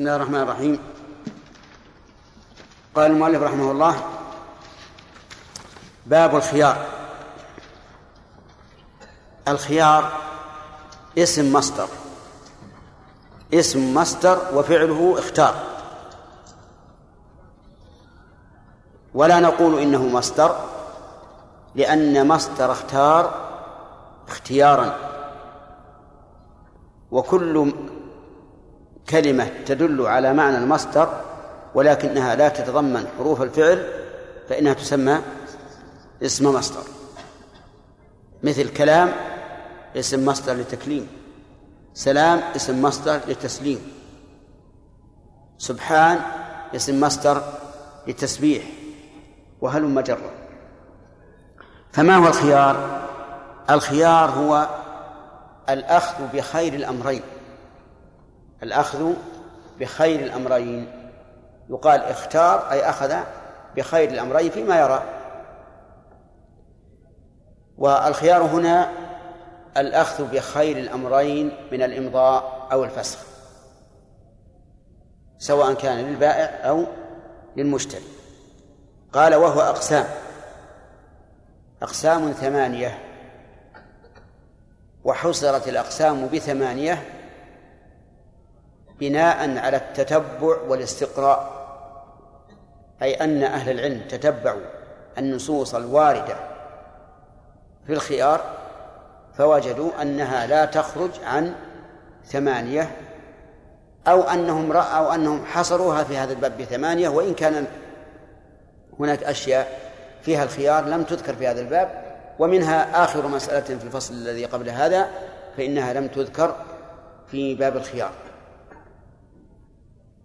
بسم الله الرحمن الرحيم. قال المؤلف رحمه الله باب الخيار. الخيار اسم مصدر. اسم مصدر وفعله اختار. ولا نقول إنه مصدر لأن مصدر اختار اختيارا. وكل كلمة تدل على معنى المصدر ولكنها لا تتضمن حروف الفعل فإنها تسمى اسم مصدر. مثل كلام اسم مصدر للتكليم سلام اسم مصدر للتسليم سبحان اسم مصدر للتسبيح وهلم جرا فما هو الخيار؟ الخيار هو الأخذ بخير الأمرين. الأخذ بخير الأمرين. يقال اختار أي أخذ بخير الأمرين فيما يرى. والخيار هنا الأخذ بخير الأمرين من الإمضاء أو الفسخ سواء كان للبائع أو للمشتري. قال وهو أقسام. أقسام ثمانية وحصرت الأقسام بثمانية بناء على التتبع والاستقراء أي أن أهل العلم تتبعوا النصوص الواردة في الخيار فوجدوا أنها لا تخرج عن ثمانية أو أنهم رأوا أنهم حصروها في هذا الباب بثمانية وإن كان هناك أشياء فيها الخيار لم تذكر في هذا الباب ومنها آخر مسألة في الفصل الذي قبل هذا فإنها لم تذكر في باب الخيار.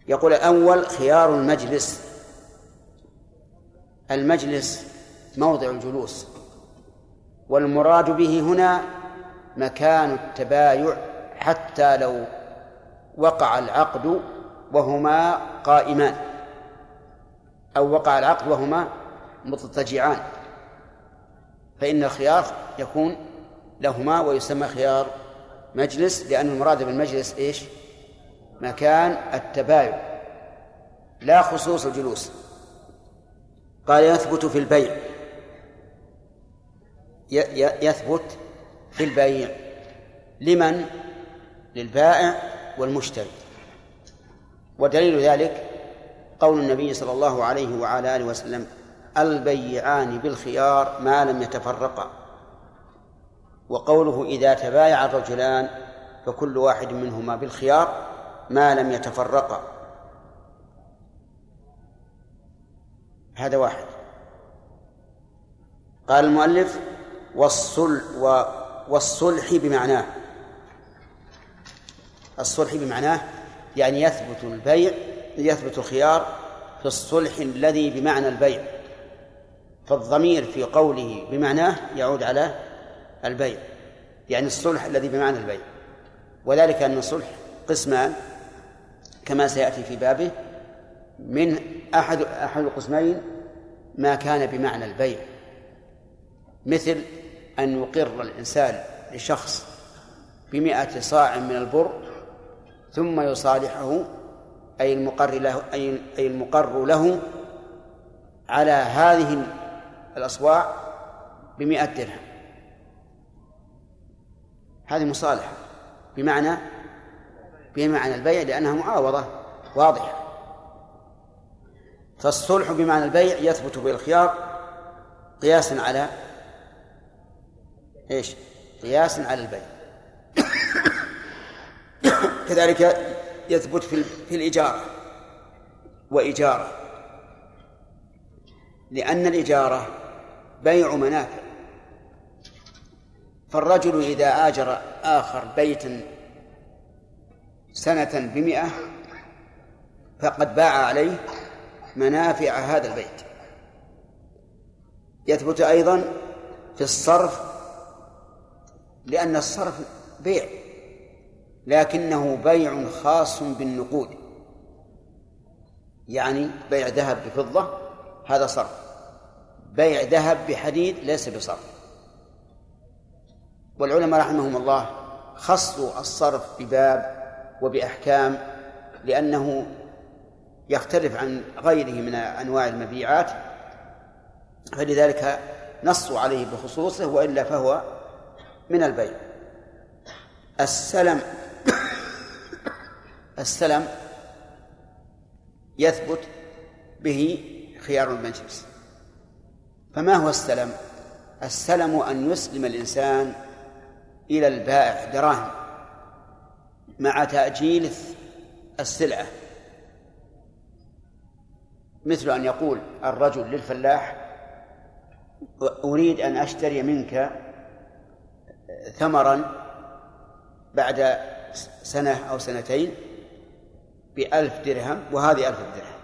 يقول الأول خيار المجلس. المجلس موضع الجلوس. والمراد به هنا مكان التبايع حتى لو وقع العقد وهما قائمان. أو وقع العقد وهما مضطجعان فإن الخيار يكون لهما ويسمى خيار مجلس لأن المراد بالمجلس إيش؟ مكان التبايع لا خصوص الجلوس. قال يثبت في البيع. يثبت في البيع. لمن؟ للبائع والمشتري. ودليل ذلك قول النبي صلى الله عليه وعلى آله وسلم البيعان بالخيار ما لم يتفرقا. وقوله إذا تبايع الرجلان فكل واحد منهما بالخيار ما لم يتفرقا هذا واحد. قال المؤلف والصل والصلح بمعناه. الصلح بمعناه يعني يثبت البيع يثبت الخيار في الصلح الذي بمعنى البيع. فالضمير في قوله بمعناه يعود على البيع يعني الصلح الذي بمعنى البيع. وذلك أن الصلح قسمان. كما سيأتي في بابه من أحد أحد القسمين ما كان بمعنى البيع مثل أن يقر الإنسان لشخص بمئة صاع من البر ثم يصالحه أي المقر له أي المقر له على هذه الأصواع بمئة درهم. هذه مصالحة. بمعنى بمعنى البيع لأنها معاوضة واضحة. فالصلح بمعنى البيع يثبت بالخيار قياسا على إيش؟ قياسا على البيع. كذلك يثبت في في الإجارة وإجارة. لأن الإجارة بيع منافع. فالرجل إذا آجر آخر بيتا سنة بمئة فقد باع عليه منافع هذا البيت. يثبت أيضا في الصرف لأن الصرف بيع لكنه بيع خاص بالنقود يعني بيع ذهب بفضة هذا صرف. بيع ذهب بحديد ليس بصرف. والعلماء رحمهم الله خصوا الصرف بباب وبأحكام لأنه يختلف عن غيره من أنواع المبيعات فلذلك نصوا عليه بخصوصه وإلا فهو من البيع. السلم السلم يثبت به خيار المجلس. فما هو السلم؟ السلم أن يسلم الإنسان إلى البائع دراهم. مع تأجيل السلعة. مثل أن يقول الرجل للفلاح أريد أن أشتري منك ثمرا بعد سنة أو سنتين بألف درهم وهذه ألف درهم.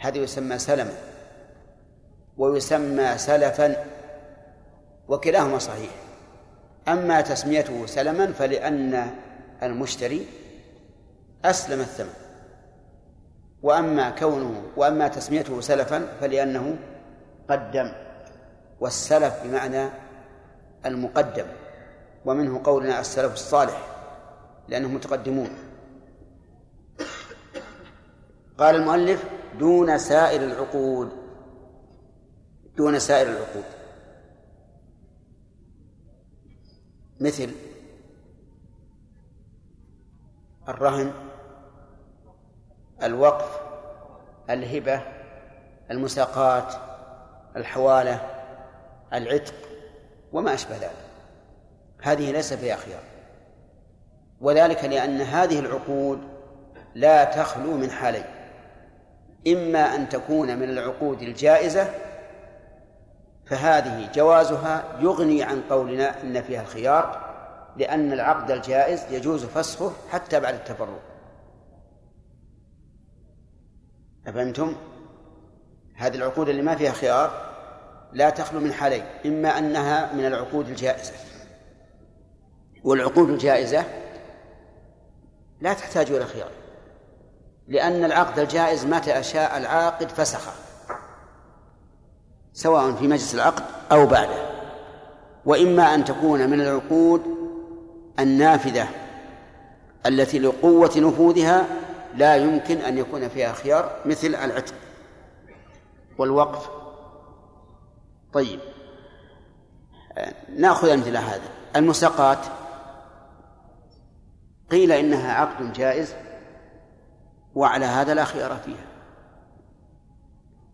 هذا يسمى سلما ويسمى سلفا وكلاهما صحيح. أما تسميته سلما فلأن المشتري أسلم الثمن. وأما كونه وأما تسميته سلفا فلأنه قدم والسلف بمعنى المقدم ومنه قولنا السلف الصالح لأنهم متقدمون. قال المؤلف دون سائر العقود. دون سائر العقود. مثل الرهن الوقف الهبة المساقات الحوالة العتق وما أشبه ذلك. هذه ليس فيها خيار. وذلك لأن هذه العقود لا تخلو من حالين. إما أن تكون من العقود الجائزة فهذه جوازها يغني عن قولنا إن فيها الخيار لأن العقد الجائز يجوز فسخه حتى بعد التفرق. أفهمتم؟ هذه العقود اللي ما فيها خيار لا تخلو من حالين إما أنها من العقود الجائزة. والعقود الجائزة لا تحتاج إلى خيار لأن العقد الجائز متى أشاء العاقد فسخه. سواء في مجلس العقد أو بعده. وإما أن تكون من العقود النافذة التي لقوة نفوذها لا يمكن أن يكون فيها خيار مثل العتق والوقف. طيب. نأخذ أمثلة هذا المساقات. قيل إنها عقد جائز وعلى هذا لا خيار فيها.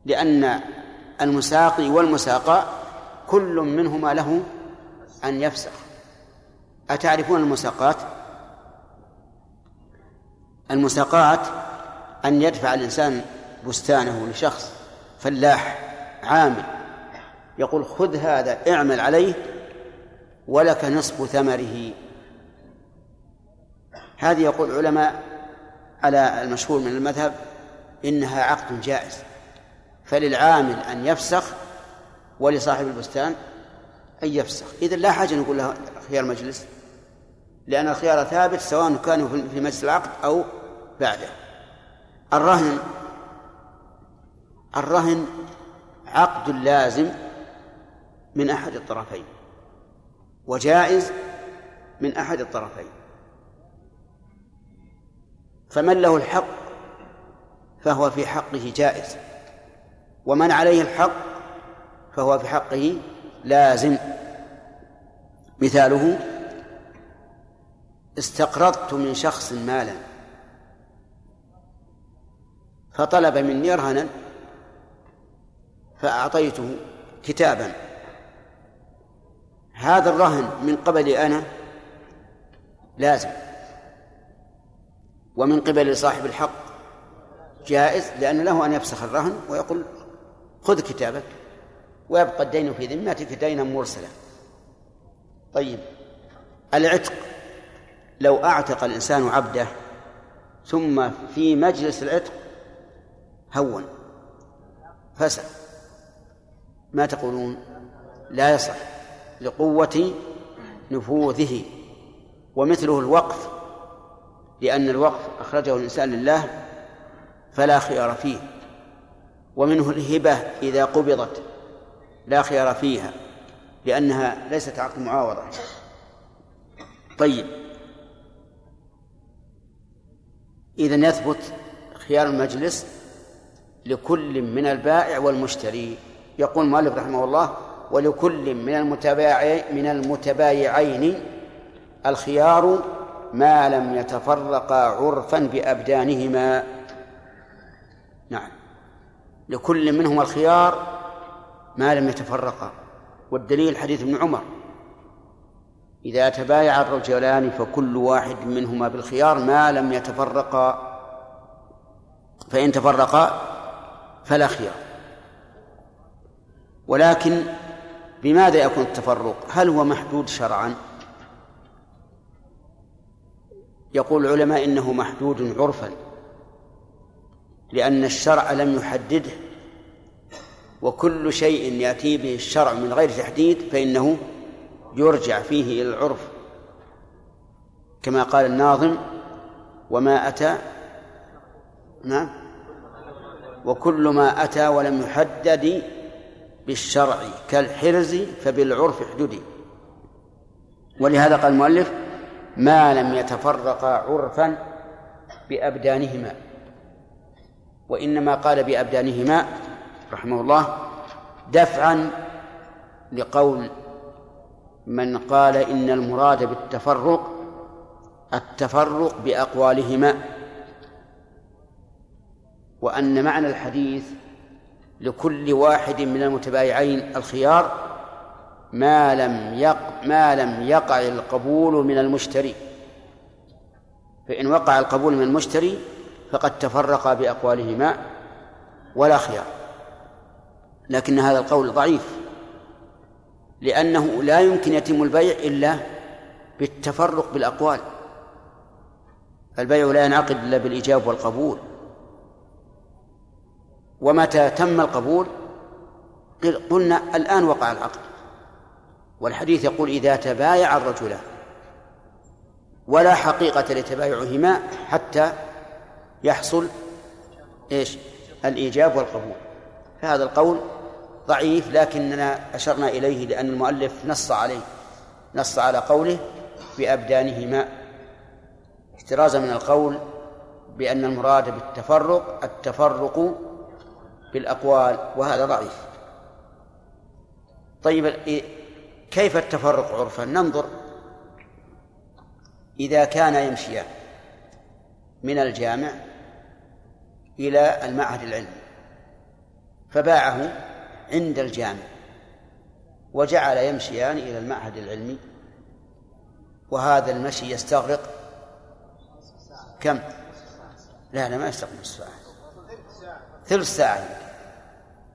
لأن المساقي والمساقى كل منهما له أن يفسخ. أتعرفون المساقات؟ المساقات أن يدفع الإنسان بستانه لشخص فلاح عامل يقول خذ هذا اعمل عليه ولك نصف ثمره. هذه يقول العلماء على المشهور من المذهب إنها عقد جائز. فللعامل أن يفسخ ولصاحب البستان أن يفسخ. إذا لا حاجة نقول له خيار مجلس لأن الخيار ثابت سواء كانوا في مجلس العقد أو بعده. الرهن الرهن عقد لازم من أحد الطرفين وجائز من أحد الطرفين. فمن له الحق فهو في حقه جائز. ومن عليه الحق فهو في حقه لازم. مثاله استقرضت من شخص مالا فطلب مني رهنا فأعطيته كتابا. هذا الرهن من قبلي أنا لازم ومن قبل صاحب الحق جائز لأن له أن يفسخ الرهن ويقول خذ كتابك ويبقى الدين في ذمتك دينا مرسلا. طيب العتق لو أعتق الإنسان عبده ثم في مجلس العتق هون فسد ما تقولون؟ لا يصح لقوة نفوذه ومثله الوقف لأن الوقف أخرجه الإنسان لله فلا خيار فيه. ومنه الهبة إذا قبضت لا خيار فيها لأنها ليست عقد معاوضة. طيب. إذا يثبت خيار المجلس لكل من البائع والمشتري. يقول المؤلف رحمه الله ولكل من المتبايعين من المتبايعين الخيار ما لم يتفرقا عرفا بأبدانهما. نعم. لكل منهما الخيار ما لم يتفرقا. والدليل حديث ابن عمر. إذا تبايع الرجلان فكل واحد منهما بالخيار ما لم يتفرقا. فإن تفرقا فلا خيار. ولكن بماذا يكون التفرق؟ هل هو محدود شرعا؟ يقول العلماء إنه محدود عرفا. لأن الشرع لم يحدده وكل شيء يأتي به الشرع من غير تحديد فإنه يرجع فيه إلى العرف. كما قال الناظم وما أتى نعم وكل ما أتى ولم يحدد بالشرع كالحرز فبالعرف احددي ولهذا قال المؤلف ما لم يتفرقا عرفا بأبدانهما. وإنما قال بأبدانهما رحمه الله دفعا لقول من قال إن المراد بالتفرق التفرق بأقوالهما وأن معنى الحديث لكل واحد من المتبايعين الخيار ما لم يق ما لم يقع القبول من المشتري. فإن وقع القبول من المشتري فقد تفرقا بأقوالهما ولا خيار. لكن هذا القول ضعيف لأنه لا يمكن يتم البيع إلا بالتفرق بالأقوال. البيع لا ينعقد إلا بالإجاب والقبول. ومتى تم القبول قلنا الآن وقع العقد. والحديث يقول إذا تبايع الرجلان ولا حقيقة لتبايعهما حتى يحصل إيش؟ الإيجاب والقبول. فهذا القول ضعيف لكننا أشرنا إليه لأن المؤلف نص عليه نص على قوله بأبدانهما. احترازا من القول بأن المراد بالتفرق التفرق بالأقوال وهذا ضعيف. طيب كيف التفرق عرفا؟ ننظر. إذا كان يمشيان من الجامع إلى المعهد العلمي فباعه عند الجامع وجعل يمشيان إلى المعهد العلمي وهذا المشي يستغرق. كم؟ لا لا ما يستغرق نصف ساعة. ثلث ساعة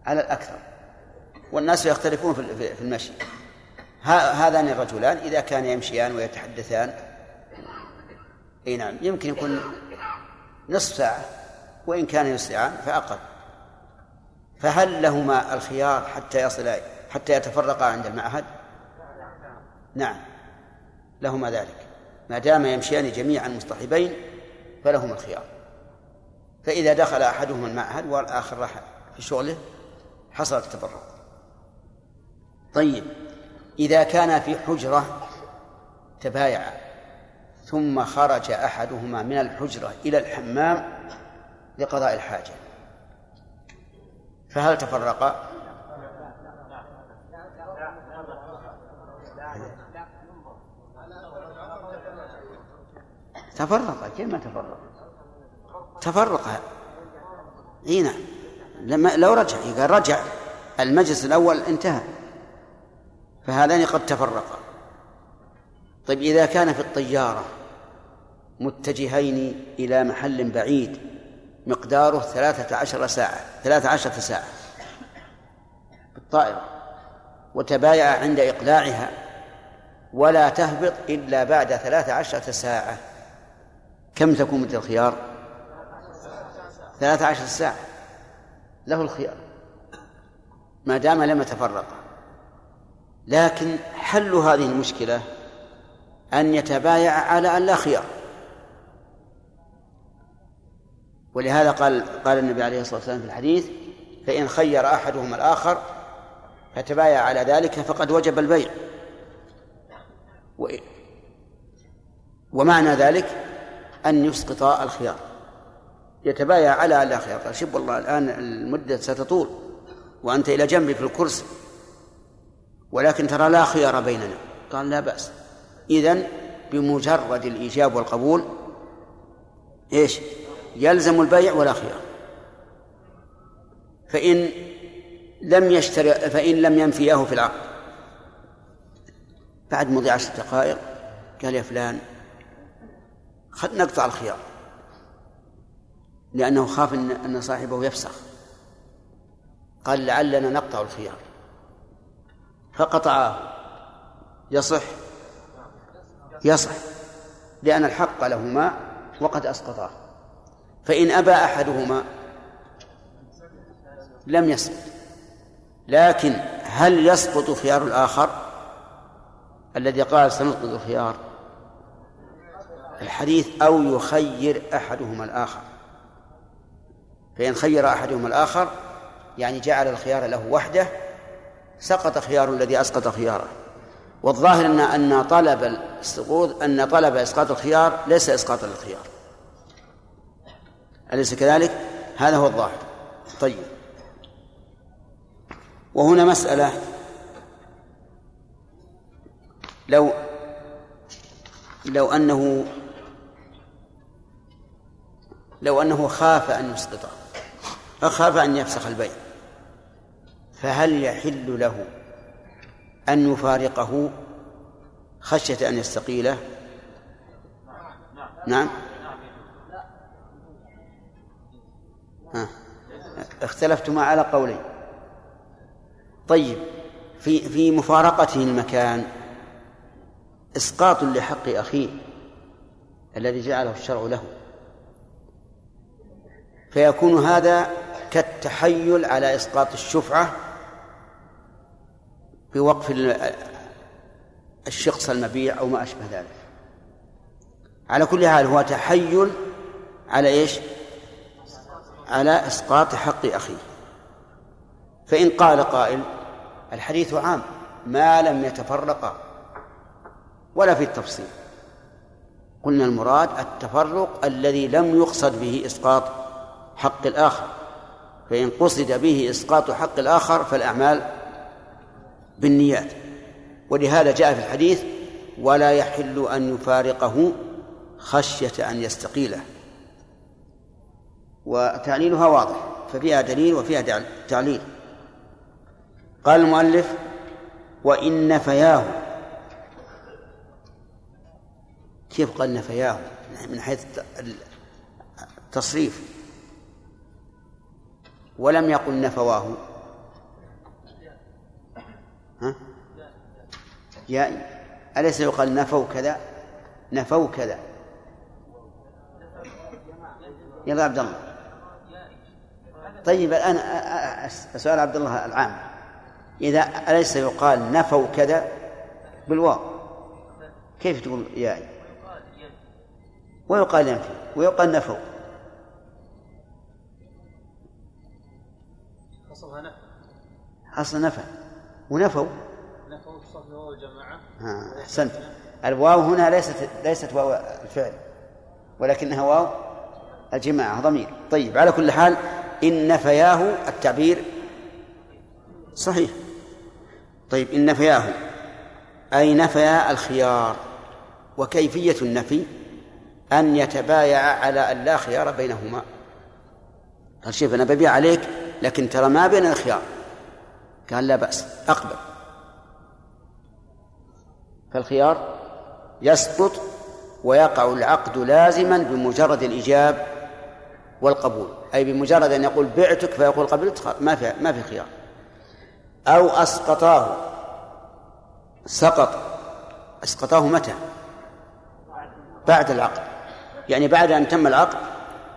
على الأكثر. والناس يختلفون في المشي. هذان الرجلان إذا كان يمشيان ويتحدثان أي نعم يمكن يكون نصف ساعة. وإن كان يسرعان فأقل فهل لهما الخيار حتى يصل حتى يتفرقا عند المعهد؟ نعم. لهما ذلك. ما دام يمشيان جميعا مصطحبين فلهما الخيار. فإذا دخل أحدهما المعهد والآخر راح في شغله حصل التفرق. طيب. إذا كان في حجرة تبايع ثم خرج أحدهما من الحجرة إلى الحمام لقضاء الحاجة. فهل تفرقا؟ تفرقا كيف ما تفرقا؟ تفرقا إي نعم. لما لو رجع قال رجع المجلس الأول انتهى. فهذان قد تفرقا. طيب إذا كان في الطيارة متجهين إلى محل بعيد مقداره ثلاثة عشر ساعة ثلاثة عشرة ساعة. بالطائرة. وتبايع عند إقلاعها. ولا تهبط إلا بعد ثلاثة عشرة ساعة. كم تكون مدة الخيار؟ ثلاثة عشر ساعة. له الخيار. ما دام لم يتفرق لكن حل هذه المشكلة أن يتبايع على أن لا خيار. ولهذا قال قال النبي عليه الصلاة والسلام في الحديث فإن خير أحدهما الآخر فتبايع على ذلك فقد وجب البيع. ومعنى ذلك أن يسقط الخيار. يتبايع على لا خيار. قال شوف والله الآن المدة ستطول وأنت إلى جنبي في الكرسي ولكن ترى لا خيار بيننا. قال لا بأس. إذن بمجرد الإيجاب والقبول إيش؟ يلزم البيع ولا خيار. فإن لم يشتري فإن لم ينفيه في العقد. بعد مضي عشر دقائق قال يا فلان خل نقطع الخيار. لأنه خاف أن صاحبه يفسخ. قال لعلنا نقطع الخيار. فقطعاه يصح؟ يصح. لأن الحق لهما وقد أسقطاه. فإن أبى أحدهما لم يسقط لكن هل يسقط خيار الآخر؟ الذي قال سنسقط الخيار. الحديث أو يخير أحدهما الآخر. فإن خير أحدهما الآخر يعني جعل الخيار له وحده سقط خيار الذي أسقط خياره. والظاهر أن أن طلب السقوط أن طلب إسقاط الخيار ليس إسقاطا للخيار. أليس كذلك؟ هذا هو الظاهر. طيب. وهنا مسألة. لو لو أنه لو أنه خاف أن يسقطه أخاف أن يفسخ البيع فهل يحل له أن يفارقه خشية أن يستقيله؟ نعم. اختلفتما على قولين. طيب في في مفارقته المكان إسقاط لحق أخيه الذي جعله الشرع له. فيكون هذا كالتحيل على إسقاط الشفعة بوقف الشخص المبيع أو ما أشبه ذلك. على كل حال هو تحيل على إيش؟ على إسقاط حق أخيه. فإن قال قائل الحديث عام ما لم يتفرقا ولا في التفصيل. قلنا المراد التفرق الذي لم يقصد به إسقاط حق الآخر. فإن قصد به إسقاط حق الآخر فالأعمال بالنيات. ولهذا جاء في الحديث ولا يحل أن يفارقه خشية أن يستقيله. وتعليلها واضح ففيها دليل وفيها تعليل. قال المؤلف وإن نفياه كيف قال نفياه؟ من حيث التصريف. ولم يقل نفواه. ها؟ يا أليس يقال نفوا كذا؟ نفوا كذا. يلا عبد الله. طيب الآن سؤال عبد الله العام. إذا أليس يقال نفوا كذا بالواو؟ كيف تقول يا ويقال ينفي ويقال نفوا. أصلها نفى أصل نفى ونفوا؟ نفوا بصرف واو الجماعة. أحسنت. الواو هنا ليست ليست واو الفعل ولكنها واو الجماعة ضمير. طيب على كل حال إن نفياه التعبير صحيح. طيب إن نفياه أي نفيا الخيار. وكيفية النفي؟ أن يتبايع على أن لا خيار بينهما. قال شوف أنا ببيع عليك لكن ترى ما بين الخيار. قال لا بأس أقبل. فالخيار يسقط ويقع العقد لازما بمجرد الإيجاب والقبول. أي بمجرد أن يقول بعتك فيقول قبلت ما في ما في خيار. أو أسقطاه. سقط. أسقطاه متى؟ بعد العقد. يعني بعد أن تم العقد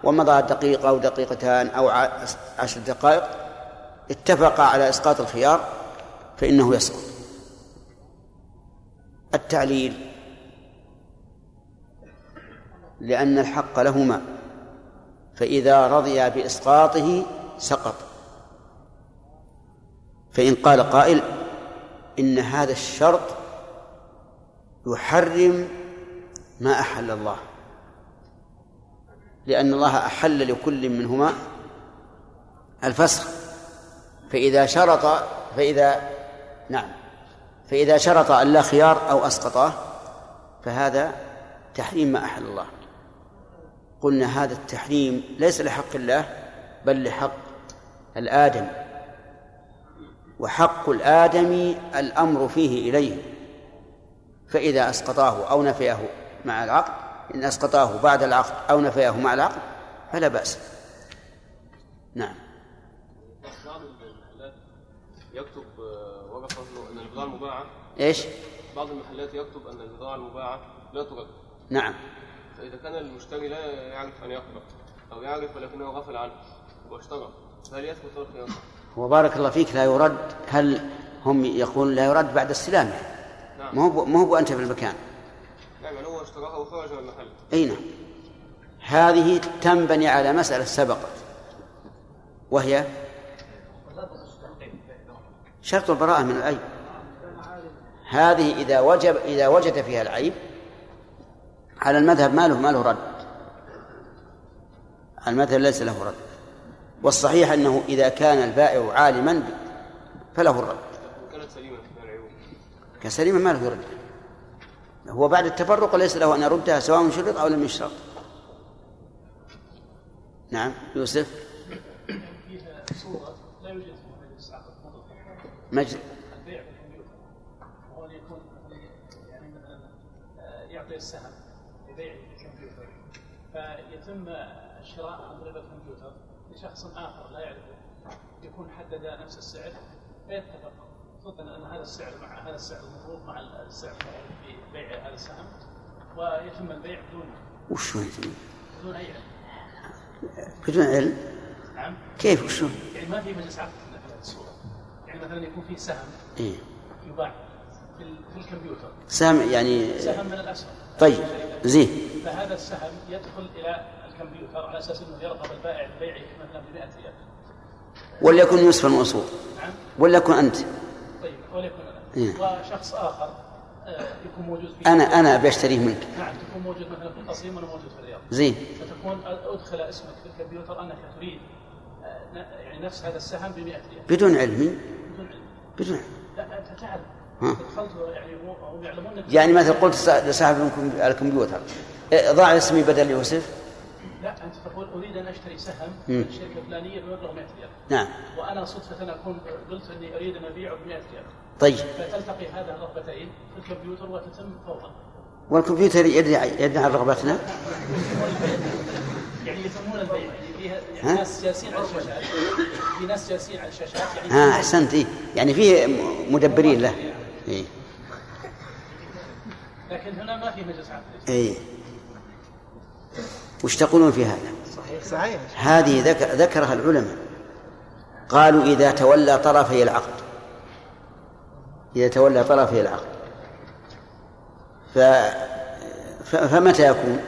ومضى دقيقة أو دقيقتان أو عشر دقائق اتفق على إسقاط الخيار فإنه يسقط. التعليل. لأن الحق لهما فإذا رضيا بإسقاطه سقط. فإن قال قائل إن هذا الشرط يحرم ما أحل الله لأن الله أحل لكل منهما الفسخ. فإذا شرط فإذا نعم فإذا شرط أن لا خيار أو أسقطاه فهذا تحريم ما أحل الله. قلنا هذا التحريم ليس لحق الله بل لحق الآدم. وحق الآدم الأمر فيه إليه. فإذا أسقطاه أو نفيه مع العقد إن أسقطاه بعد العقد أو نفيه مع العقد فلا بأس. نعم. بعض المحلات يكتب وقف أن البضاعه المباعة. إيش؟ بعض المحلات يكتب أن البضاعه المباعة لا ترد. نعم. فاذا كان المشتري لا يعرف أن يقبض أو يعرف ولكنه غفل عنه واشترى فهل يثبت له الخيار؟ وبارك الله فيك لا يرد. هل هم يقول لا يرد بعد استلامه نعم. ما هو ما هو أنت في المكان. نعم يعني هو اشتراها وخرج من المحل. أي نعم. هذه تنبني على مسألة سبقت وهي شرط البراءة من العيب. هذه إذا وجب إذا وجد فيها العيب على المذهب ما له ما له رد المذهب ليس له رد. والصحيح أنه إذا كان البائع عالما فله الرد. كانت العيوب كسليما ما له يرد هو بعد التفرق ليس له أن يردها سواء شرط أو لم يشرط. نعم يوسف. مجد البيع بالكمبيوتر وهو يكون يعني مثلا آه، يعطي السهم. فيتم الشراء عن طريق الكمبيوتر لشخص آخر لا يعرفه يكون حدد نفس السعر فيتفق. خصوصا أن هذا السعر مع هذا السعر المفروض مع السعر في بيع هذا السهم ويتم البيع بدون وش هو؟ بدون أي علم. بدون علم؟ نعم. كيف وش هو؟ يعني ما في مجلس عقد في هذه الصورة. يعني مثلا يكون في سهم إيه؟ يباع في, ال- في الكمبيوتر. سام يعني سهم من الأسهم. طيب زين. فهذا السهم يدخل إلى الكمبيوتر على أساس إنه يرغب البائع ببيعه مثلا ب 100 ريال. وليكن يوسف المنصور نعم. وليكن أنت. طيب وليكن إيه. أنا. وشخص آخر آه، يكون موجود في أنا أبي أشتريه منك. نعم تكون موجود مثلا في القصيم وأنا موجود في الرياض. زين. فتكون أدخل اسمك في الكمبيوتر أنك تريد آه، يعني نفس هذا السهم ب 100 ريال. بدون علمي بدون علم. بدون علم. لا أنت تعلم ها. يعني يعني مثلا قلت لصا- لصاحب الكم- الكمبيوتر. إيه، ضع اسمي بدل يوسف. لا أنت تقول أريد أن أشتري سهم. من شركه فلانيه بمبلغ 100 ريال. نعم. وأنا صدفة أكون قلت أني أريد أن أبيعه ب 100 ريال. طيب. فتلتقي هذه الرغبتين في الكمبيوتر وتتم فورا والكمبيوتر يدري يدري عن رغبتنا؟ يعني يتمون البيع. يعني؟ يعني ناس جالسين على الشاشات. في ناس جالسين على الشاشات يعني ها أحسنت. إيه. يعني فيه مدبرين له. إيه. لكن هنا ما في مجلس عقد إيه. وش تقولون في هذا؟ صحيح. هذه ذكر ذكرها العلماء. قالوا إذا تولى طرفي العقد. إذا تولى طرفي العقد. ف... ف... فمتى يكون؟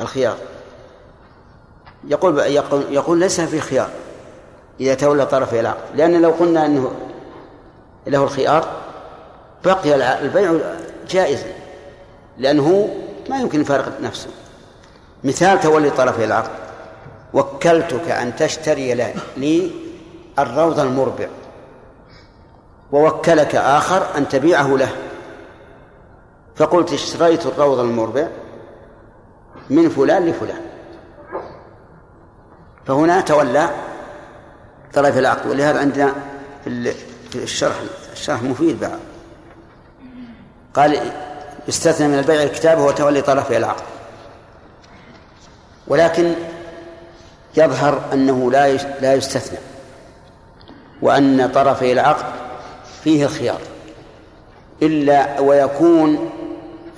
الخيار. يقول يقول, يقول ليس في خيار إذا تولى طرفي العقد. لأن لو قلنا أنه له الخيار بقي البيع جائزا لأنه ما يمكن يفارق نفسه. مثال تولي طرفي العقد وكلتك أن تشتري لي الروض المربع ووكلك آخر أن تبيعه له. فقلت اشتريت الروض المربع من فلان لفلان. فهنا تولى طرف العقد ولهذا عندنا في الشرح الشرح مفيد بعد قال يستثنى من البيع الكتابة وتولي طرفي العقد. ولكن يظهر أنه لا لا يستثنى وأن طرفي العقد فيه الخيار إلا ويكون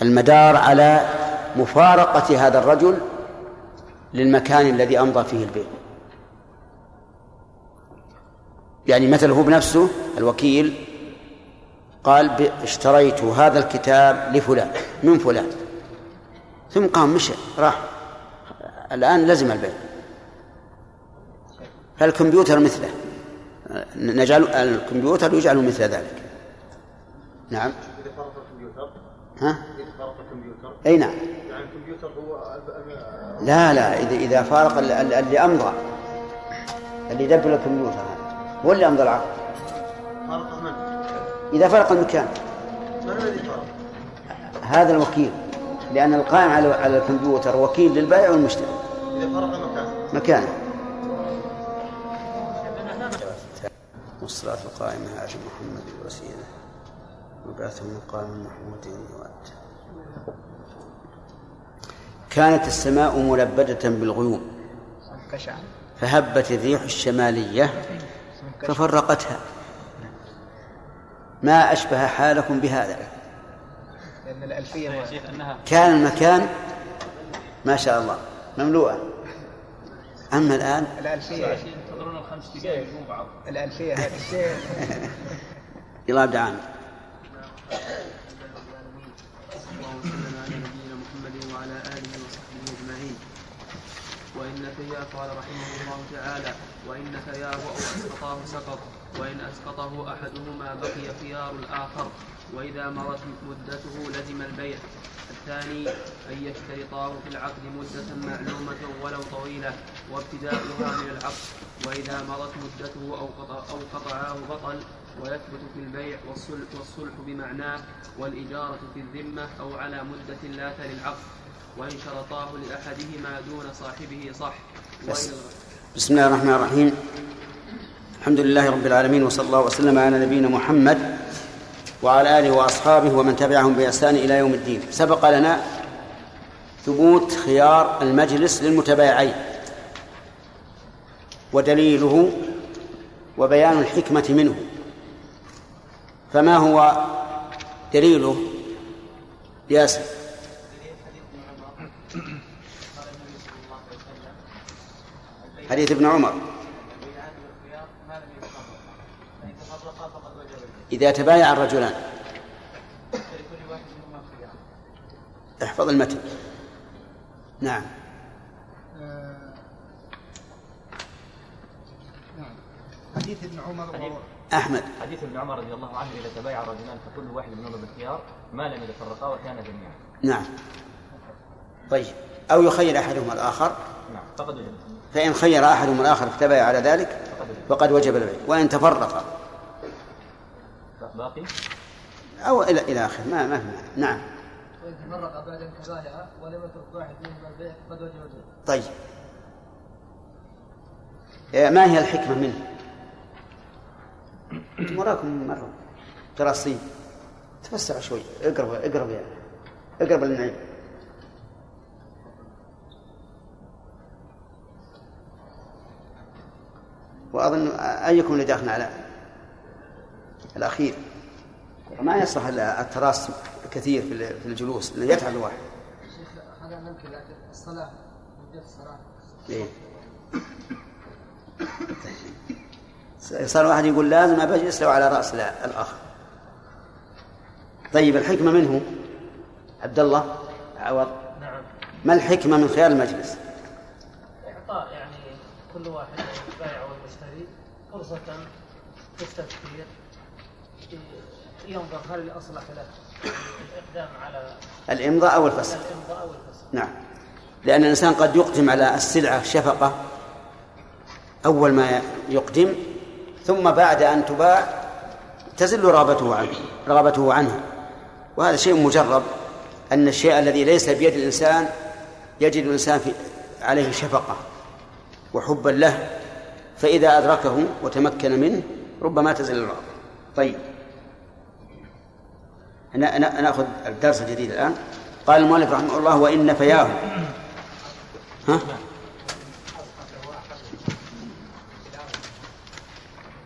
المدار على مفارقة هذا الرجل للمكان الذي أمضى فيه البيع. يعني مثلا هو بنفسه الوكيل قال اشتريت هذا الكتاب لفلان من فلان. ثم قام مشى راح. الآن لزم البيع. فالكمبيوتر مثله. نجعل الكمبيوتر يجعل مثل ذلك. نعم. إذا الكمبيوتر ها؟ إذا الكمبيوتر أي نعم. يعني الكمبيوتر هو لا لا إذا فارق ال- ال- اللي أمضى اللي يدبر الكمبيوتر هذا. هو اللي أمضى العقد؟ فارق من؟ إذا فرق المكان من الذي فارق؟ هذا الوكيل لأن القائم على على الكمبيوتر وكيل للبائع والمشتري. إذا فارق مكان مكانه. والصلاة القائمة على محمد الوسيلة وبعثه مقام محمود وأت كانت السماء ملبدة بالغيوم. فهبت الريح الشمالية ففرقتها. ما أشبه حالكم بهذا. لأن الألفية يا شيخ أنها كان المكان ما شاء الله مملوءا أما الآن؟ الألفية. ينتظرون الخمس دقائق بعض. الألفية. هذه يلا ابدا عامر اللهم صل على نبينا محمد وعلى اله وصحبه اجمعين فيا قال رحمه الله تعالى وان فياه أو اسقطاه سقط وإن أسقطه أحدهما بقي خيار الآخر. وإذا مرت مدته لزم البيع. الثاني أن يشترطاه في العقد مدة معلومة ولو طويلة وابتداؤها من العقد. وإذا مرت مدته أو قطع أو قطعاه بطل ويثبت في البيع والصلح, والصلح بمعناه والإجارة في الذمة أو على مدة لا تلي العقد. وإن شرطاه لأحدهما دون صاحبه صح. بس. بسم الله الرحمن الرحيم. الحمد لله رب العالمين وصلى الله وسلم على نبينا محمد وعلى آله وأصحابه ومن تبعهم بإحسان إلى يوم الدين. سبق لنا ثبوت خيار المجلس للمتبايعين ودليله وبيان الحكمة منه. فما هو دليله؟ ياسر. حديث ابن عمر. إذا تبايع الرجلان. احفظ المتن. نعم. حديث ابن عمر أحمد. حديث ابن عمر رضي الله عنه إذا تبايع الرجلان فكل واحد منهما بالخيار ما لم يتفرقا وكان جميعا. نعم. طيب. أو يخير أحدهما الآخر. نعم. فقد وجد فإن خير أحدهما الآخر فتبايع على ذلك فقد وجب البيع وإن تفرقا باقي؟ أو إلى إلى آخره ما ما في معنى نعم. وإن تفرق بعد الكبائع ولم يترك واحد منهما البيع فقد وجب البيع. طيب. إيه، ما هي الحكمة منه؟ أنتم وراكم مرة. تراصين. تفسر شوي. اقرب اقرب يا اقرب للنعيم. وأظن أيكم اللي داخل على الأخير. ما يصلح إلا التراص كثير في ال- في الجلوس لأنه يتعب الواحد. هذا ممكن لكن الصلاة مدة الصلاة إيه. صار واحد يقول لازم أجلس له على رأس لا- الآخر. طيب الحكمة منه عبد الله عوض. نعم ما الحكمة من خيار المجلس؟ إعطاء يعني كل واحد والمشتري فرصة في التفكير ينظر هل الأصلح له الإقدام على الإمضاء أو الفسخ الإمضاء أو الفسخ نعم. لأن الإنسان قد يقدم على السلعة شفقة أول ما يقدم ثم بعد أن تباع تزل رغبته عنه رغبته عنها. وهذا شيء مجرب أن الشيء الذي ليس بيد الإنسان يجد الإنسان في عليه شفقة وحبا له فإذا أدركه وتمكن منه ربما تزل الرغبة طيب. ناخذ الدرس الجديد الآن. قال المؤلف رحمه الله وإن فياه ها؟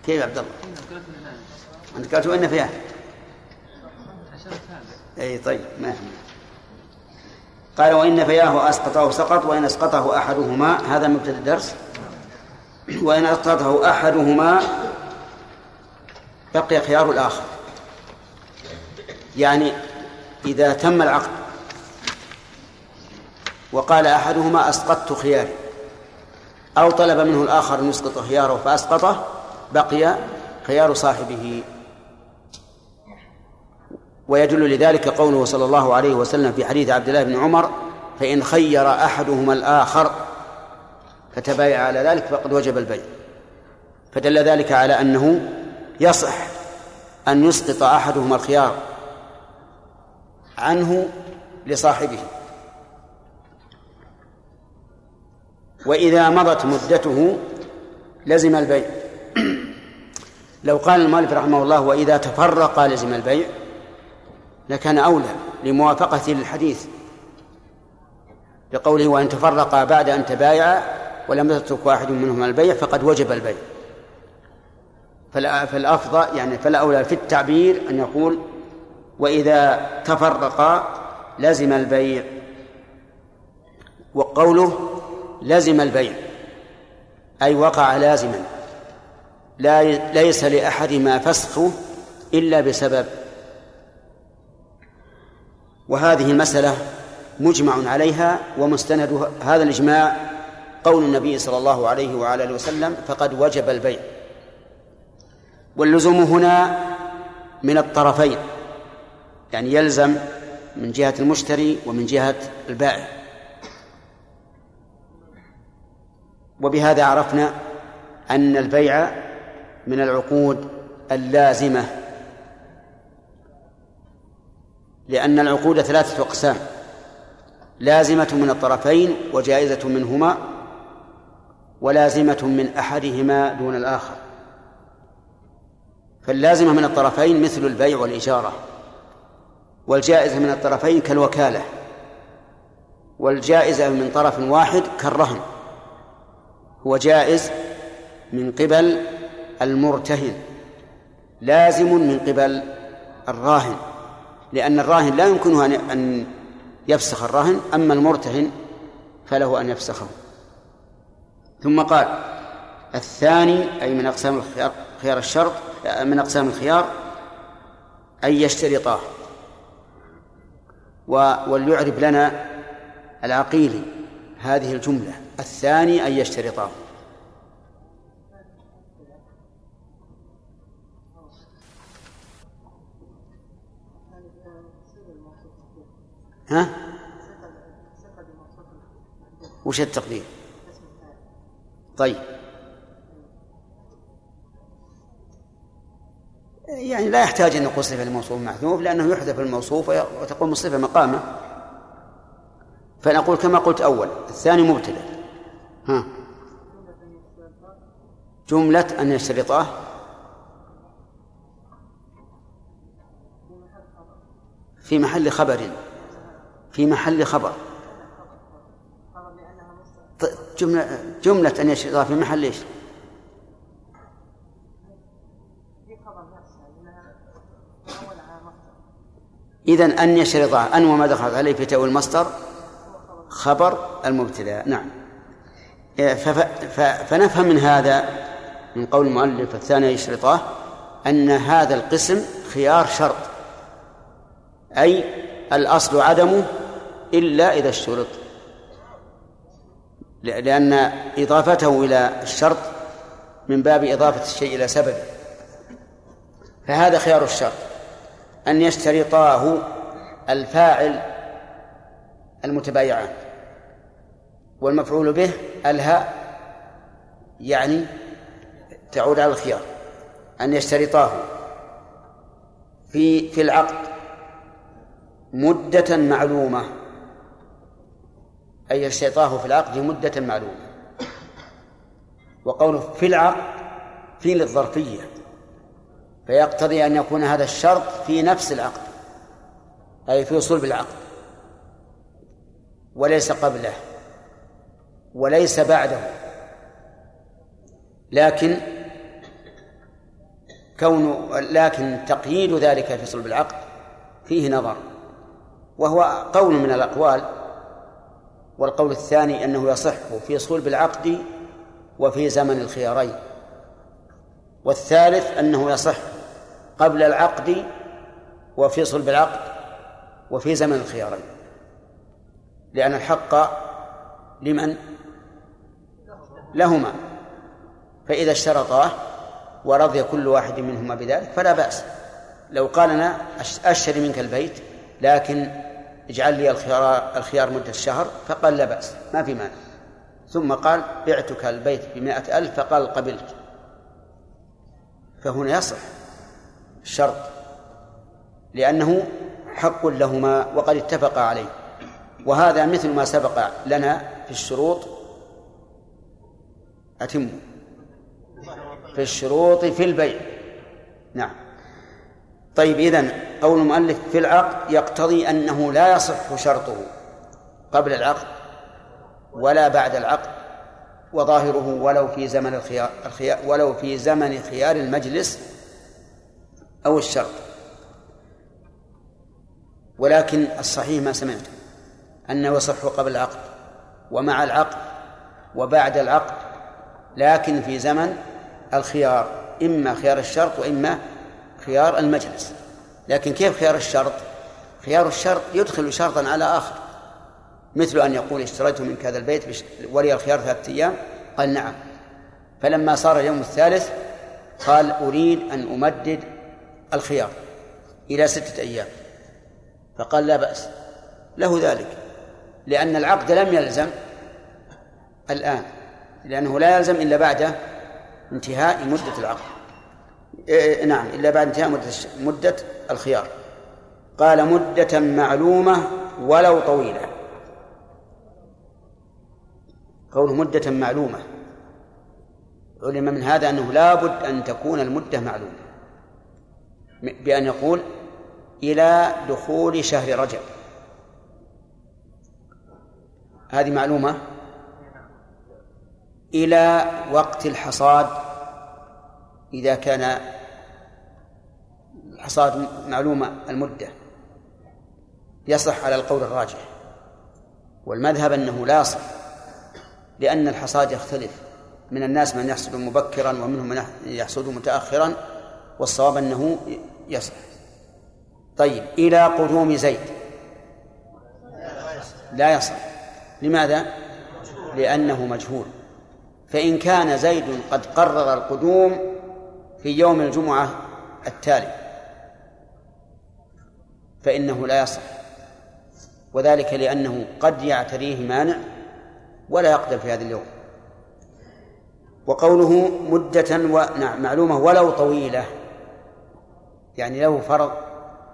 كيف يا عبد الله؟ أنت قالت وإن فياه أي طيب ما يهم. قال وإن فياه أسقطه سقط وإن أسقطه أحدهما. هذا مبتدأ الدرس. وإن أسقطه أحدهما بقي خيار الآخر. يعني إذا تم العقد وقال أحدهما أسقطت خياري أو طلب منه الآخر أن يسقط خياره فأسقطه بقي خيار صاحبه. ويدل لذلك قوله صلى الله عليه وسلم في حديث عبد الله بن عمر فإن خير أحدهما الآخر فتبايع على ذلك فقد وجب البيع. فدل ذلك على أنه يصح أن يسقط أحدهما الخيار عنه لصاحبه. وإذا مضت مدته لزم البيع. لو قال المؤلف رحمه الله وإذا تفرق لزم البيع لكان أولى لموافقته للحديث بقوله وإن تفرقا بعد أن تبايعا ولم يترك واحد منهما البيع فقد وجب البيع. فالأفضل يعني فالأولى في التعبير أن يقول وإذا تفرقا لزم البيع وقوله لزم البيع أي وقع لازما. لا ليس لأحدهما فسخه إلا بسبب. وهذه المسألة مجمع عليها ومستند هذا الإجماع قول النبي صلى الله عليه وعلى آله وسلم فقد وجب البيع. واللزوم هنا من الطرفين يعني يلزم من جهة المشتري ومن جهة البائع. وبهذا عرفنا أن البيع من العقود اللازمة لأن العقود ثلاثة أقسام لازمة من الطرفين وجائزة منهما ولازمة من أحدهما دون الآخر. فاللازمة من الطرفين مثل البيع والإجارة والجائزة من الطرفين كالوكالة والجائزة من طرف واحد كالرهن. هو جائز من قبل المرتهن لازم من قبل الراهن لأن الراهن لا يمكنه أن يفسخ الرهن أما المرتهن فله أن يفسخه. ثم قال الثاني أي من أقسام الخيار خيار الشرط من أقسام الخيار أن يشترطاه وليعرب لنا العقيلي هذه الجملة الثاني أن يشترطاه ها؟ وش التقدير؟ طيب. يعني لا يحتاج أن نقول صفة الموصوف محذوف لأنه يحذف الموصوف وتقوم الصفة مقامه. فنقول كما قلت أول الثاني مبتدأ. ها. جملة أن يشترطاه في محل خبر. في محل خبر. جملة جملة أن يشترطاه في محل إيش؟ إذا أن يشترطاه أن وما دخلت عليه في تأويل المصدر خبر المبتدأ. نعم. فنفهم من هذا من قول المؤلف الثاني يشرطاه أن هذا القسم خيار شرط أي الأصل عدمه إلا إذا اشترط. لأن إضافته إلى الشرط من باب إضافة الشيء إلى سببه. فهذا خيار الشرط. أن يشترطاه الفاعل المتبايعان. والمفعول به الهاء يعني تعود على الخيار. أن يشترطاه في في العقد مدة معلومة. أي يشترطاه في العقد مدة معلومة. وقوله في العقد في للظرفية. فيقتضي أن يكون هذا الشرط في نفس العقد أي في صلب العقد وليس قبله وليس بعده. لكن كون لكن تقييد ذلك في صلب العقد فيه نظر. وهو قول من الأقوال والقول الثاني أنه يصح في صلب العقد وفي زمن الخيارين. والثالث أنه يصح قبل العقد وفي صلب العقد وفي زمن الخيارين. لأن الحق لمن؟ لهما. فإذا اشترطاه ورضي كل واحد منهما بذلك فلا بأس. لو قال أنا أشتري منك البيت لكن اجعل لي الخيار الخيار مدة شهر فقال لا بأس ما في مانع. ثم قال بعتك البيت بمائة ألف فقال قبلت. فهنا يصح الشرط لأنه حق لهما وقد اتفقا عليه. وهذا مثل ما سبق لنا في الشروط أتم. في الشروط في البيع. نعم. طيب إذن قول المؤلف في العقد يقتضي أنه لا يصح شرطه قبل العقد ولا بعد العقد وظاهره ولو في زمن الخيار, الخيار ولو في زمن خيار المجلس أو الشرط. ولكن الصحيح ما سمعت أنه يصح قبل العقد ومع العقد وبعد العقد لكن في زمن الخيار إما خيار الشرط وإما خيار المجلس. لكن كيف خيار الشرط؟ خيار الشرط يدخل شرطا على آخر. مثل أن يقول اشتريت منك هذا البيت ولي الخيار ثلاثة أيام؟ قال نعم. فلما صار اليوم الثالث قال أريد أن أمدد الخيار إلى ستة أيام. فقال لا بأس. له ذلك. لأن العقد لم يلزم الآن. لأنه لا يلزم إلا بعد انتهاء مدة العقد. نعم إلا بعد انتهاء مدة مدة الخيار. قال مدة معلومة ولو طويلة. قوله مدة معلومة. علم من هذا أنه لا بد أن تكون المدة معلومة. بأن يقول إلى دخول شهر رجب. هذه معلومة إلى وقت الحصاد إذا كان الحصاد معلومة المدة يصح على القول الراجح. والمذهب أنه لا يصح لأن الحصاد يختلف. من الناس من يحصد مبكرا ومنهم من يحصد متأخرا والصواب أنه يصح. طيب إلى قدوم زيد. لا يصح. لماذا؟ لأنه مجهول. فإن كان زيد قد قرر القدوم في يوم الجمعة التالي. فإنه لا يصح. وذلك لأنه قد يعتريه مانع ولا يقدر في هذا اليوم. وقوله مدة و... نعم معلومة ولو طويلة. يعني له فرض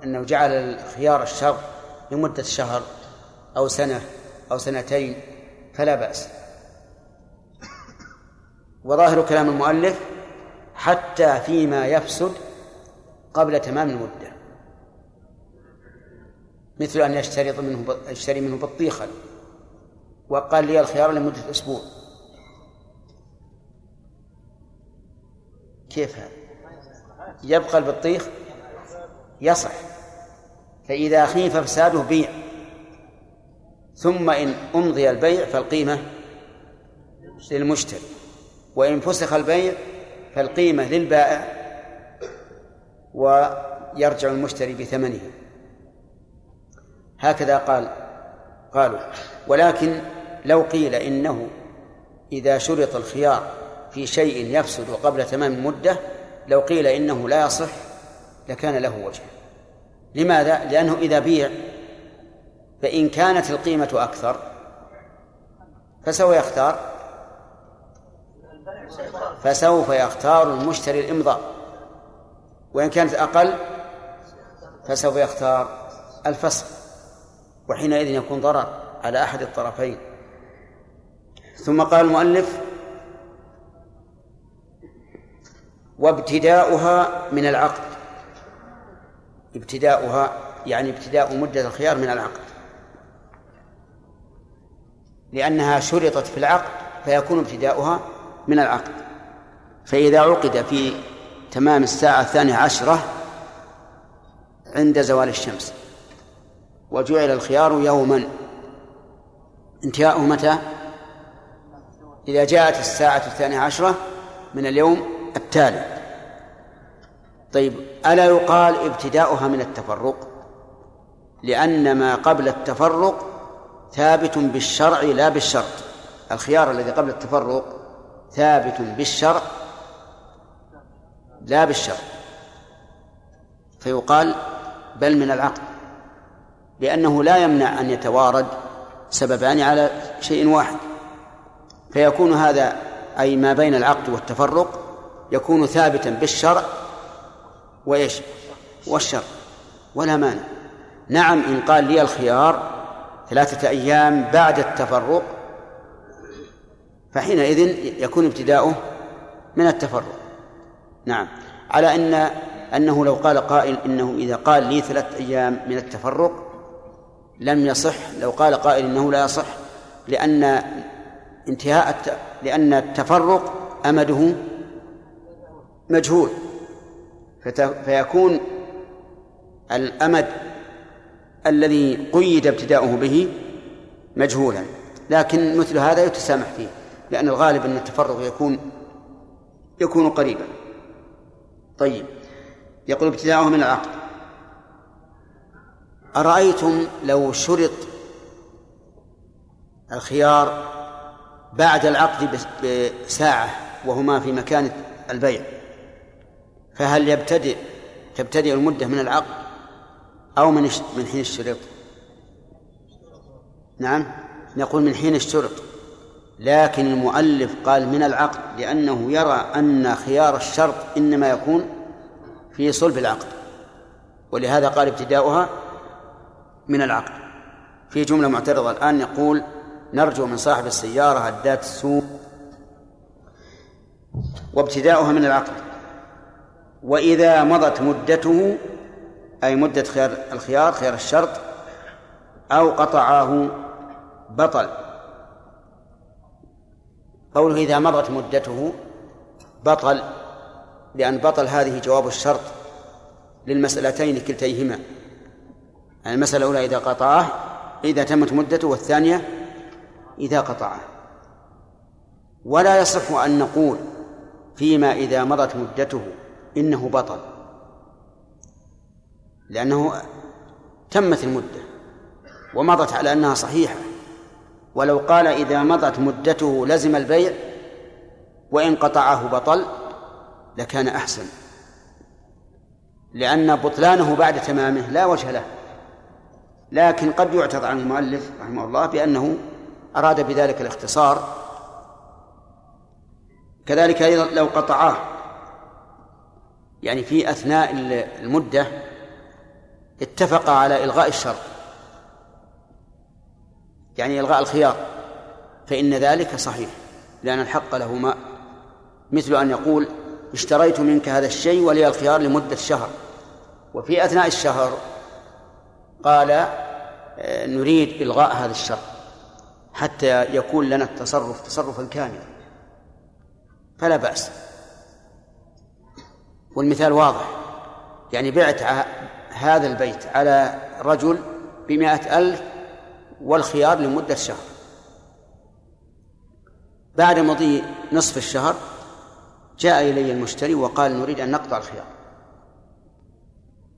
أنه جعل الخيار الشر لمدة شهر أو سنة أو سنتين فلا بأس. وظاهر كلام المؤلف حتى فيما يفسد قبل تمام المدة. مثل أن يشترط منه يشتري منه بطيخا وقال لي الخيار لمدة أسبوع. كيف هذا؟ يبقى البطيخ يصح فإذا خيف فساده بيع. ثم إن أمضي البيع فالقيمة للمشتري وإن فسخ البيع فالقيمة للبائع ويرجع المشتري بثمنه. هكذا قال قالوا. ولكن لو قيل إنه إذا شرط الخيار في شيء يفسد قبل تمام المدة لو قيل إنه لا يصح لكان له وجه. لماذا؟ لأنه إذا بيع فإن كانت القيمة أكثر فسوف يختار. فسوف يختار المشتري الإمضاء. وإن كانت أقل فسوف يختار الفسخ وحينئذ يكون ضرر على أحد الطرفين. ثم قال المؤلف وابتداؤها من العقد. ابتداؤها يعني ابتداء مدة الخيار من العقد. لأنها شرطت في العقد فيكون ابتداؤها من العقد. فإذا عقد في تمام الساعة الثانية عشرة عند زوال الشمس وجعل الخيار يوما. انتهاؤه متى؟ إذا جاءت الساعة الثانية عشرة من اليوم التالي. طيب ألا يقال ابتداؤها من التفرق؟ لأن ما قبل التفرق ثابت بالشرع لا بالشرط. الخيار الذي قبل التفرق ثابت بالشرع؟ لا بالشرط فيقال بل من العقد لأنه لا يمنع أن يتوارد سببان على شيء واحد. فيكون هذا أي ما بين العقد والتفرق يكون ثابتا بالشرع وإيش؟ والشرع. ولا مانع. نعم إن قال لي الخيار ثلاثة أيام بعد التفرق فحينئذ يكون ابتداؤه من التفرق نعم على أن أنه لو قال قائل إنه إذا قال لي ثلاثة أيام من التفرق لم يصح لو قال قائل إنه لا يصح لأن انتهاء. لأن التفرق أمده مجهول. فيكون الأمد الذي قيد ابتداؤه به مجهولا لكن مثل هذا يتسامح فيه لأن الغالب أن التفرق يكون يكون قريبا. طيب. يقول ابتداؤه من العقد. أرأيتم لو شرط الخيار بعد العقد بساعة وهما في مكان البيع؟ فهل يبتدئ تبتدئ المدة من العقد أو من من حين الشرط نعم. نقول من حين الشرط. لكن المؤلف قال من العقد لأنه يرى أن خيار الشرط إنما يكون في صلب العقد ولهذا قال ابتداؤها من العقد. في جملة معترضة الآن يقول نرجو من صاحب السيارة عدات السوق. وابتداؤها من العقد. وإذا مضت مدته أي مدة خيار الخيار خيار الشرط أو قطعاه بطل. قوله إذا مضت مدته بطل لأن بطل هذه جواب الشرط للمسألتين كلتيهما. يعني المسألة الأولى إذا قطعه إذا تمت مدته والثانية إذا قطعه. ولا يصح أن نقول فيما إذا مضت مدته إنه بطل لأنه تمت المدة ومضت على أنها صحيحة. ولو قال إذا مضت مدته لزم البيع وإن قطعه بطل لكان أحسن. لأن بطلانه بعد تمامه لا وجه له. لكن قد يعترض عن المؤلف رحمه الله بأنه أراد بذلك الاختصار. كذلك أيضا لو قطعاه. يعني في أثناء المدة اتفق على إلغاء الشرط. يعني إلغاء الخيار فإن ذلك صحيح لأن الحق له ما. مثل أن يقول اشتريت منك هذا الشيء ولي الخيار لمدة شهر. وفي أثناء الشهر قال آه، نريد إلغاء هذا الشرط حتى يكون لنا التصرف تصرفا كاملا. فلا بأس. والمثال واضح يعني بعت هذا البيت على رجل بمائة ألف والخيار لمدة شهر. بعد مضي نصف الشهر جاء إلي المشتري وقال نريد أن نقطع الخيار.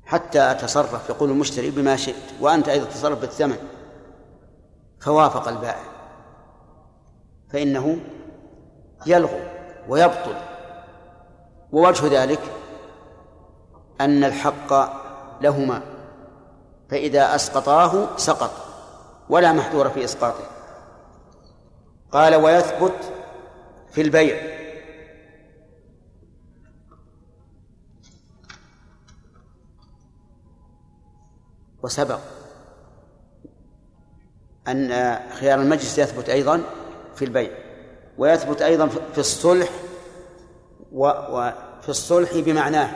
حتى أتصرف يقول المشتري بما شئت وأنت أيضا تصرف بالثمن. فوافق البائع. فإنه يلغو ويبطل. ووجه ذلك أن الحق لهما فإذا أسقطاه سقط. ولا محذور في إسقاطه. قال ويثبت في البيع. وسبق أن خيار المجلس يثبت أيضا في البيع ويثبت أيضا في الصلح وفي الصلح بمعناه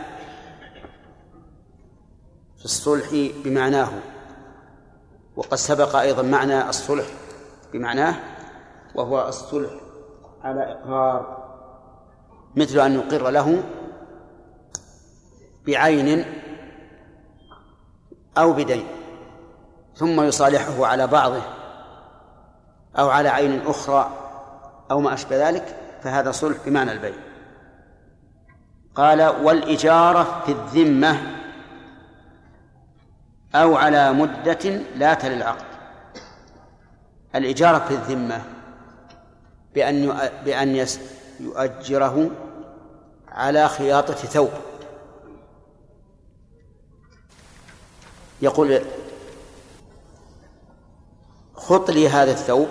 في الصلح بمعناه. وقد سبق أيضا معنى الصلح بمعناه وهو الصلح على إقرار مثل أن يقر له بعين أو بدين ثم يصالحه على بعضه أو على عين أخرى أو ما أشبه ذلك فهذا صلح بمعنى البيع قال والإجارة في الذمة أو على مدة لا تلي العقد. الإجارة في الذمة بأن بأن يؤجره على خياطة ثوب. خط لي هذا الثوب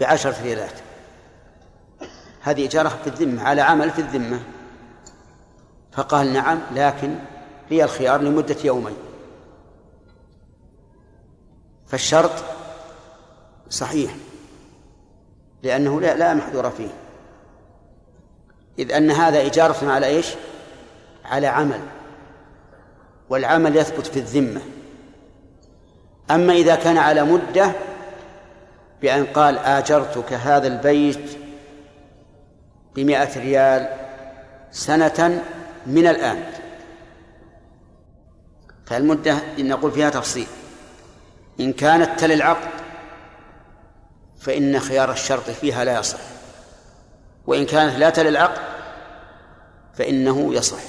بعشرة ريالات. هذه إجارة في الذمة على عمل في الذمة. فقال نعم لكن لي الخيار لمدة يومين. فالشرط صحيح لأنه لا, لا محذور فيه. إذ أن هذا إجارة على إيش؟ على عمل والعمل يثبت في الذمة. أما إذا كان على مدة بأن قال آجرتك هذا البيت بمائة ريال سنة من الآن فالمدة نقول فيها تفصيل. إن كانت تل العقد فإن خيار الشرط فيها لا يصح. وإن كانت لا تل العقد فإنه يصح.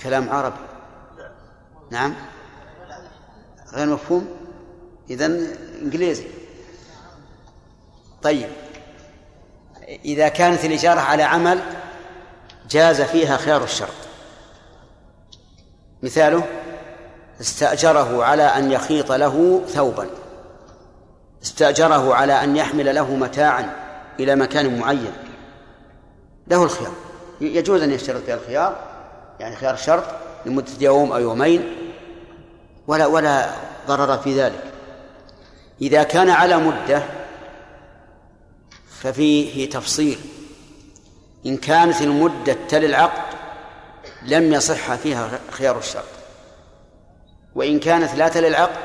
كلام عربي. نعم. غير مفهوم؟ إذا إنجليزي. طيب. إذا كانت الإجارة على عمل جاز فيها خيار الشرط. مثاله استأجره على أن يخيط له ثوبا. استأجره على أن يحمل له متاعا إلى مكان معين. له الخيار. يجوز أن يشترط فيها الخيار يعني خيار الشرط لمدة يوم أو يومين ولا ولا ضرر في ذلك. إذا كان على مدة ففيه تفصيل. إن كانت المدة تلي العقد لم يصح فيها خيار الشرط. وإن كانت لا تلي العقد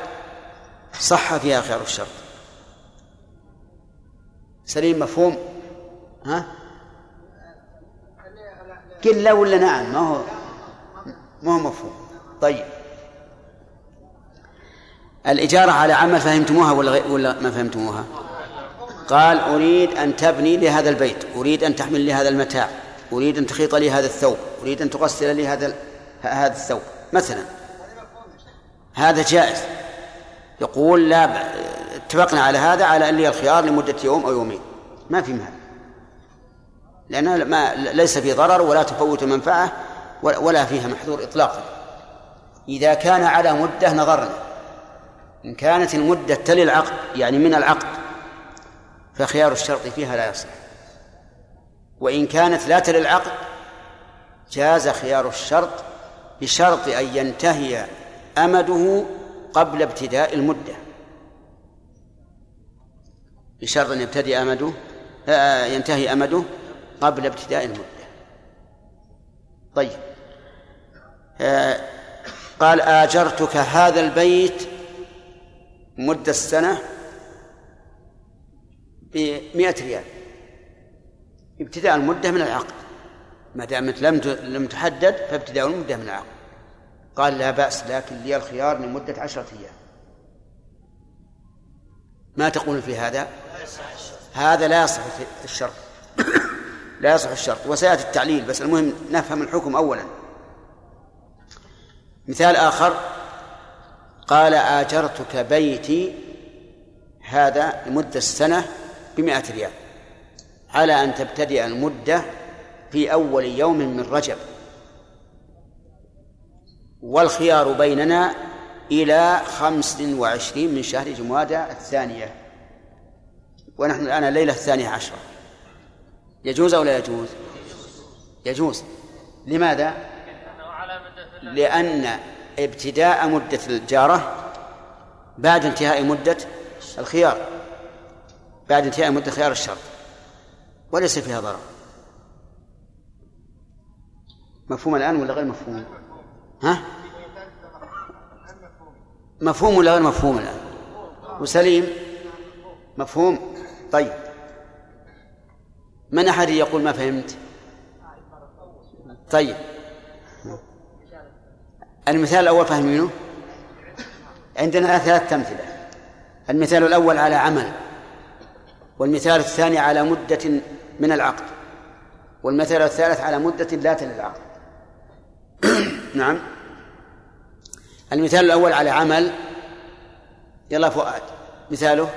صح فيها خيار الشرط. سليم مفهوم؟ ها؟ قل لا ولا نعم؟ ما هو ما هو مفهوم. طيب. الإجارة على عمل فهمتموها ولا. ولا ما فهمتموها؟ قال أريد أن تبني لي هذا البيت أريد أن تحمل لي هذا المتاع. أريد أن تخيط لي هذا الثوب أريد أن تغسل لي هذا هذا الثوب. مثلا هذا جائز. يقول لا ب... اتفقنا على هذا على أن لي الخيار لمدة يوم أو يومين. ما في مال لأن ما ليس في ضرر ولا تفوت منفعة ولا فيها محذور إطلاقا. إذا كان على مدة نظرنا. إن كانت المدة تلي العقد يعني من العقد فخيار الشرط فيها لا يصح. وإن كانت لا تلي العقد جاز خيار الشرط بشرط أن ينتهي أمده قبل ابتداء المدة. بشرط أن يبتدئ أمده آه، ينتهي أمده قبل ابتداء المدة. طيب. آه، قال آجرتك هذا البيت مدة السنة بمئة ريال. ابتداء المدة من العقد. ما دامت لم لم تحدد فابتداء المدة من العقد. قال لا بأس لكن لي الخيار لمدة عشرة أيام. ما تقول في هذا؟ هذا لا يصح الشرط. لا يصح الشرط. وسيأتي التعليل بس المهم نفهم الحكم أولا. مثال آخر قال آجرتك بيتي هذا لمدة السنة بمائة ريال. على أن تبتدئ المدة في أول يوم من رجب. والخيار بيننا إلى خمس وعشرين من شهر جمادى الثانية. ونحن الآن الليلة الثانية عشرة. يجوز أو لا يجوز؟ يجوز. لماذا؟ لأن ابتداء مدة الجارة بعد انتهاء مدة الخيار. بعد انتهاء مدة خيار الشرط. وليس فيها ضرر. مفهوم الآن ولا غير مفهوم؟ ها؟ مفهوم ولا غير مفهوم الآن؟ وسليم؟ مفهوم. طيب. من أحد يقول ما فهمت؟ طيب. المثال الأول فاهمينه عندنا ثلاثة أمثلة. المثال الأول على عمل والمثال الثاني على مدة من العقد. والمثل الثالث على مدة لا تلي العقد نعم. المثال الأول على عمل. يلا فؤاد. مثاله.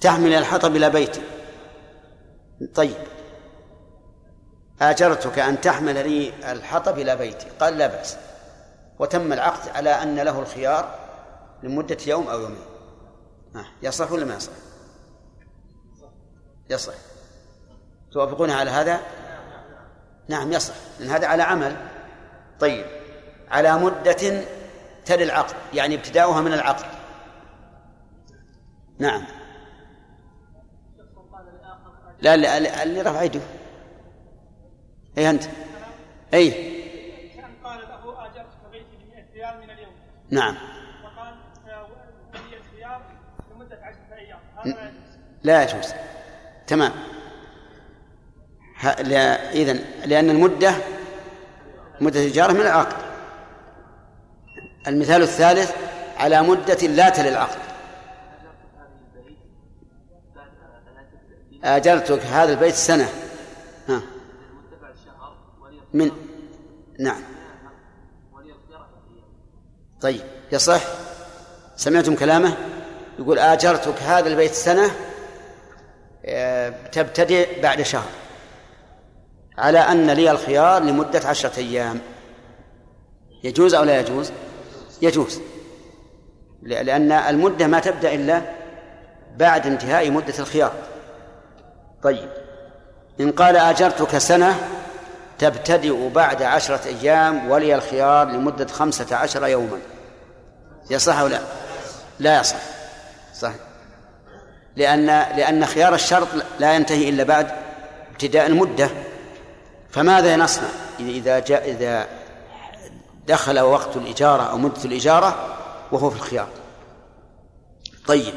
تحمل الحطب إلى بيتي. طيب. آجرتك أن تحمل لي الحطب إلى بيتي. قال لا بأس. وتم العقد على أن له الخيار لمدة يوم أو يومين. يصح ولا ما يصح؟ يصح. توافقون على هذا؟ نعم يصح. لأن هذا على عمل. طيب. على مدة تلي العقد يعني ابتداؤها من العقد. نعم. لا لا اللي رفع يده. أي أنت؟ أي. كان قال له اجرتك بيتي ب 100 ريال من اليوم؟ نعم. وقال ولي الخيار لمدة 10 أيام. هذا لا. يجوز. تمام. إذن لأن المدة مدة الإجارة من العقد. المثال الثالث على مدة لا تلي العقد. آجرتك هذا البيت سنة. ها من نعم. طيب يصح سمعتم كلامه؟ يقول آجرتك هذا البيت سنة آه، تبتدئ بعد شهر على أن لي الخيار لمدة عشرة أيام. يجوز أو لا يجوز؟ يجوز لأن المدة ما تبدأ إلا بعد انتهاء مدة الخيار. طيب إن قال أجرتك سنة تبتدئ بعد عشرة أيام ولي الخيار لمدة خمسة عشر يوما. يصح أو لا؟ لا يصح. صح. لأن لأن خيار الشرط لا ينتهي إلا بعد ابتداء المدة. فماذا نصنع؟ إذا جاء إذا دخل وقت الإجارة أو مدة الإجارة وهو في الخيار. طيب.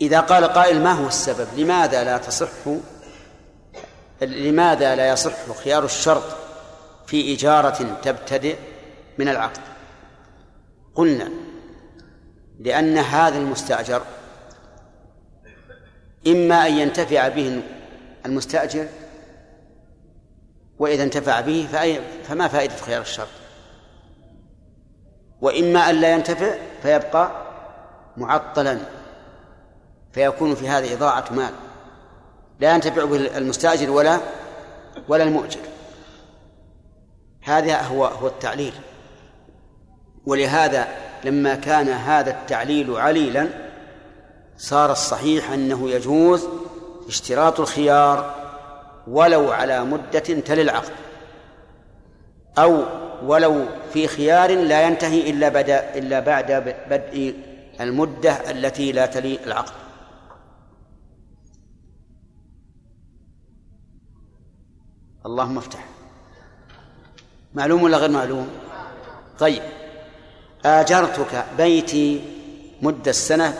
إذا قال قائل ما هو السبب؟ لماذا لا تصح لماذا لا يصح خيار الشرط في إجارة تبتدئ من العقد؟ قلنا لأن هذا المستأجر إما أن ينتفع به المستأجر وإذا انتفع به فما فائدة خيار الشرط؟ وإما أن لا ينتفع فيبقى معطلا فيكون في هذا إضاعة مال. لا ينتفع به المستأجر ولا ولا المؤجر. هذا هو هو التعليل. ولهذا لما كان هذا التعليل عليلا صار الصحيح أنه يجوز اشتراط الخيار ولو على مدة تلي العقد. أو ولو في خيار لا ينتهي إلا بدا إلا بعد بدء المدة التي لا تلي العقد. اللهم افتح. معلوم ولا غير معلوم؟ طيب. آجرتك بيتي مدة السنة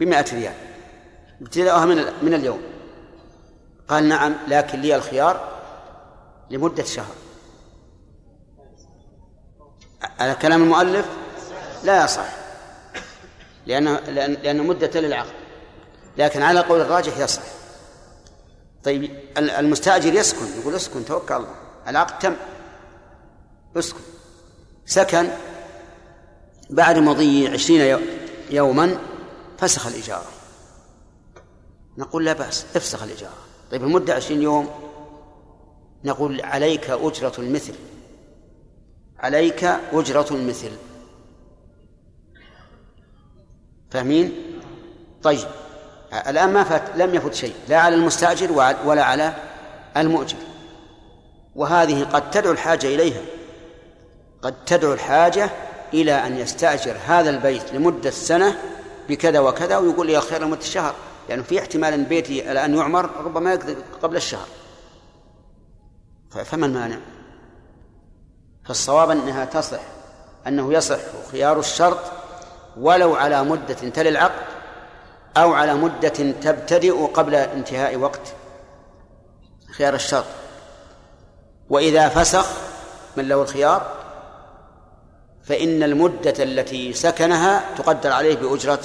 بمائة ريال. ابتداءها من من اليوم. قال نعم لكن لي الخيار لمدة شهر. على كلام المؤلف؟ لا يصح. لأنه لأن, لأن مدة للعقد. لكن على قول الراجح يصح. طيب المستأجر يسكن يقول اسكن توكل الله. العقد تم. اسكن. سكن. بعد مضي عشرين يوما فسخ الإجارة. نقول لا بأس افسخ الإجارة. طيب المدة عشرين يوم نقول عليك أجرة المثل. عليك أجرة المثل. فاهمين؟ طيب. الآن ما فات لم يفت شيء لا على المستأجر ولا على المؤجر. وهذه قد تدعو الحاجة إليها. قد تدعو الحاجة إلى أن يستأجر هذا البيت لمدة سنة بكذا وكذا ويقول لي الخير لمدة شهر. لأنه يعني في احتمال أن بيتي الآن يعمر ربما يقضي قبل الشهر. فما المانع؟ فالصواب أنها تصح أنه يصح خيار الشرط ولو على مدة تلي العقد. أو على مدة تبتدئ قبل انتهاء وقت. خيار الشرط وإذا فسخ من له الخيار فإن المدة التي سكنها تقدر عليه بأجرة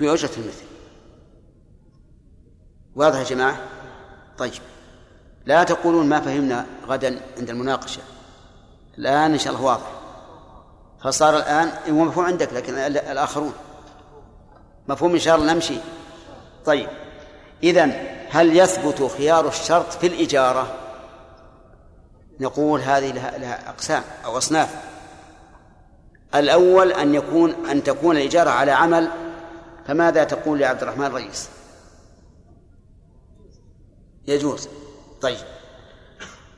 بأجرة المثل. واضح يا جماعة؟ طيب. لا تقولون ما فهمنا غدا عند المناقشة. الآن إن شاء الله واضح. فصار الآن هو مفهوم عندك لكن الآخرون. مفهوم إن شاء الله نمشي. طيب إذن هل يثبت خيار الشرط في الإجارة؟ نقول هذه لها, لها أقسام أو أصناف. الأول أن يكون أن تكون الإجارة على عمل فماذا تقول لعبد الرحمن الرئيس؟ يجوز. طيب.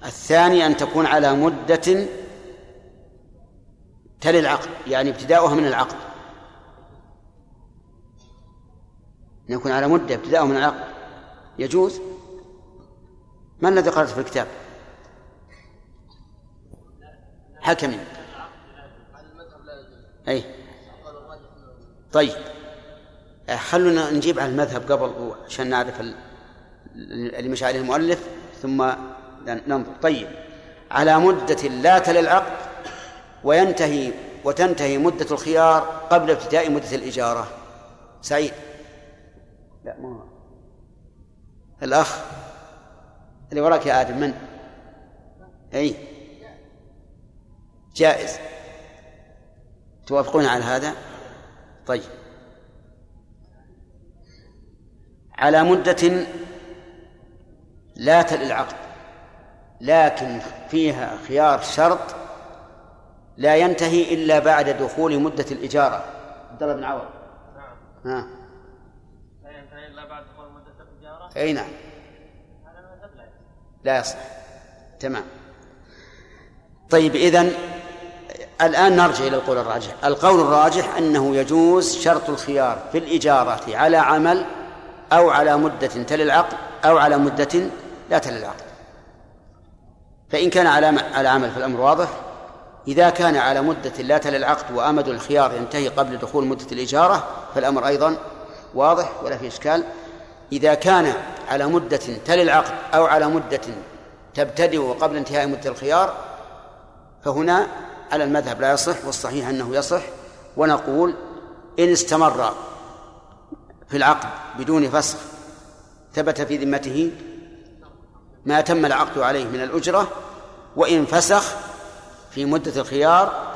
الثاني أن تكون على مدة تلي العقد يعني ابتداؤها من العقد. أن يكون على مدة ابتداؤها من العقد يجوز؟ ما الذي قرأت في الكتاب؟ حكمي. أي. طيب. خلونا نجيب على المذهب قبل عشان نعرف اللي مش عليه المؤلف ثم ننظر. طيب. على مدة لا تلي العقد وينتهي وتنتهي مدة الخيار قبل ابتداء مدة الإجارة. سعيد. لا ما الأخ اللي وراك يا آدم من؟ أي. جائز. توافقون على هذا؟ طيب. على مدة لا تل العقد لكن فيها خيار شرط لا ينتهي إلا بعد دخول مدة الإجارة. عبد الله بن عوض. نعم. ها لا ينتهي الا بعد دخول مده التجاره أي نعم. لا يصح. تمام. طيب إذن الآن نرجع إلى القول الراجح. القول الراجح أنه يجوز شرط الخيار في الإجارة على عمل أو على مدة تلي العقد أو على مدة لا تلي العقد. فإن كان على على عمل فالأمر واضح. إذا كان على مدة لا تلي العقد وأمد الخيار ينتهي قبل دخول مدة الإجارة فالأمر أيضا واضح ولا في إشكال. إذا كان على مدة تلي العقد أو على مدة تبتدئ قبل انتهاء مدة الخيار فهنا على المذهب لا يصح والصحيح أنه يصح ونقول إن استمر في العقد بدون فسخ ثبت في ذمته ما تم العقد عليه من الأجرة وإن فسخ في مدة الخيار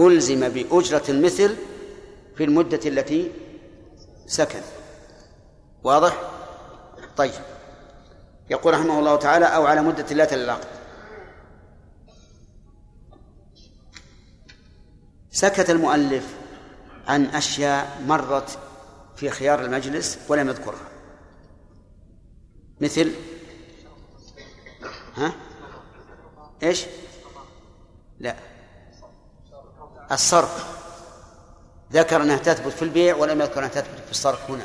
ألزم بأجرة المثل في المدة التي سكن واضح؟ طيب. يقول رحمه الله تعالى أو على مدة لا تلي العقد سكت المؤلف عن أشياء مرت في خيار المجلس ولم يذكرها. مثل؟ ها؟ إيش؟ لا. الصرف. ذكر أنها تثبت في البيع ولم يذكر أنها تثبت في الصرف هنا.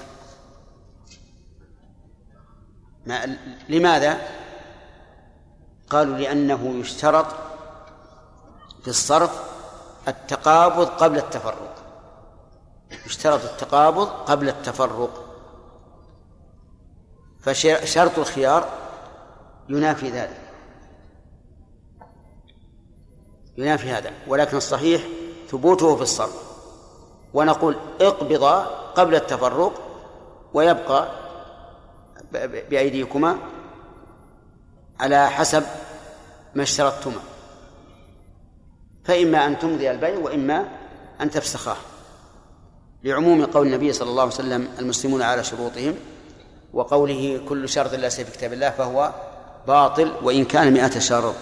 ما لماذا؟ قالوا لأنه يشترط في الصرف التقابض قبل التفرق. يشترط التقابض قبل التفرق. فشرط الخيار ينافي ذلك. ينافي هذا. ولكن الصحيح ثبوته في الصرف. ونقول اقبض قبل التفرق ويبقى بأيديكما على حسب ما اشترطتما. فإما أن تمضي البيع وإما أن تفسخاه. لعموم قول النبي صلى الله عليه وسلم المسلمون على شروطهم وقوله كل شرط ليس في كتاب الله فهو باطل وإن كان مئة شرط.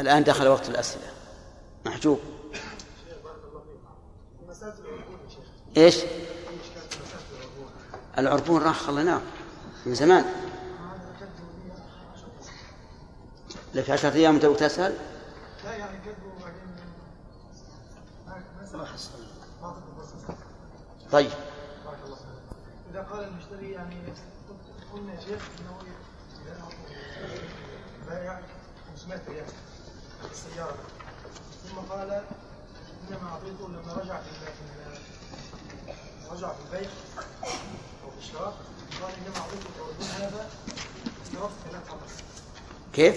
الآن دخل وقت الأسئلة. محجوب. إيش؟ العربون راح خليناه من زمان. لك عشرة أيام توك تسأل؟ لا يعني كذبوا وبعدين. ما حصل طيب. بارك الله فيك. إذا قال المشتري يعني قلنا يا شيخ انه اذا بايع 500 ريال السياره ثم قال إنما أعطيته لما رجع في ال- في ال- رجع في البيع أو في الشراء قال انما اعطيته الاردن هذا؟ لربط كلام فقط كيف؟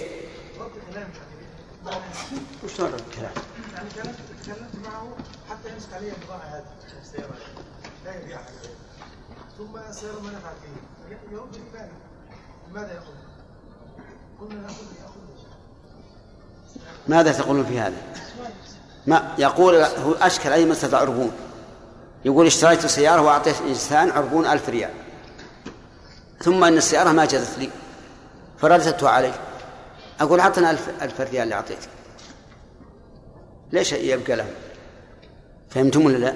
كلام وش نوع الكلام؟ يعني كلام تكلمت معه حتى يمسك علي البضاعه هذه السياره لا يبيعها ثم السياره ما نفعت فيه يرد في بالي لماذا ياخذ؟ قلنا ناخذ ياخذ ماذا تقولون في هذا؟ ما يقول هو أشكل أي مسألة عربون يقول اشتريت سيارة وأعطيت إنسان عربون ألف ريال. ثم أن السيارة ما جازت لي فرددتها عليه أقول أعطنا ألف, ألف ريال اللي أعطيتك. ليش يبقى له فهمتم ولا لا؟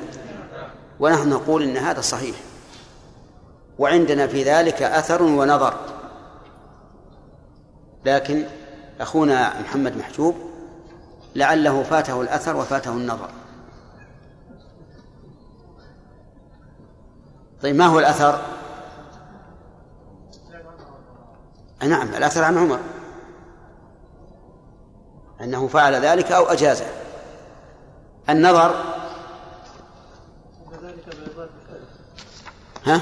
ونحن نقول إن هذا صحيح. وعندنا في ذلك أثر ونظر. لكن أخونا محمد محجوب لعله فاته الأثر وفاته النظر. طيب ما هو الأثر؟ نعم الأثر عن عمر. أنه فعل ذلك أو أجازه. النظر. ها؟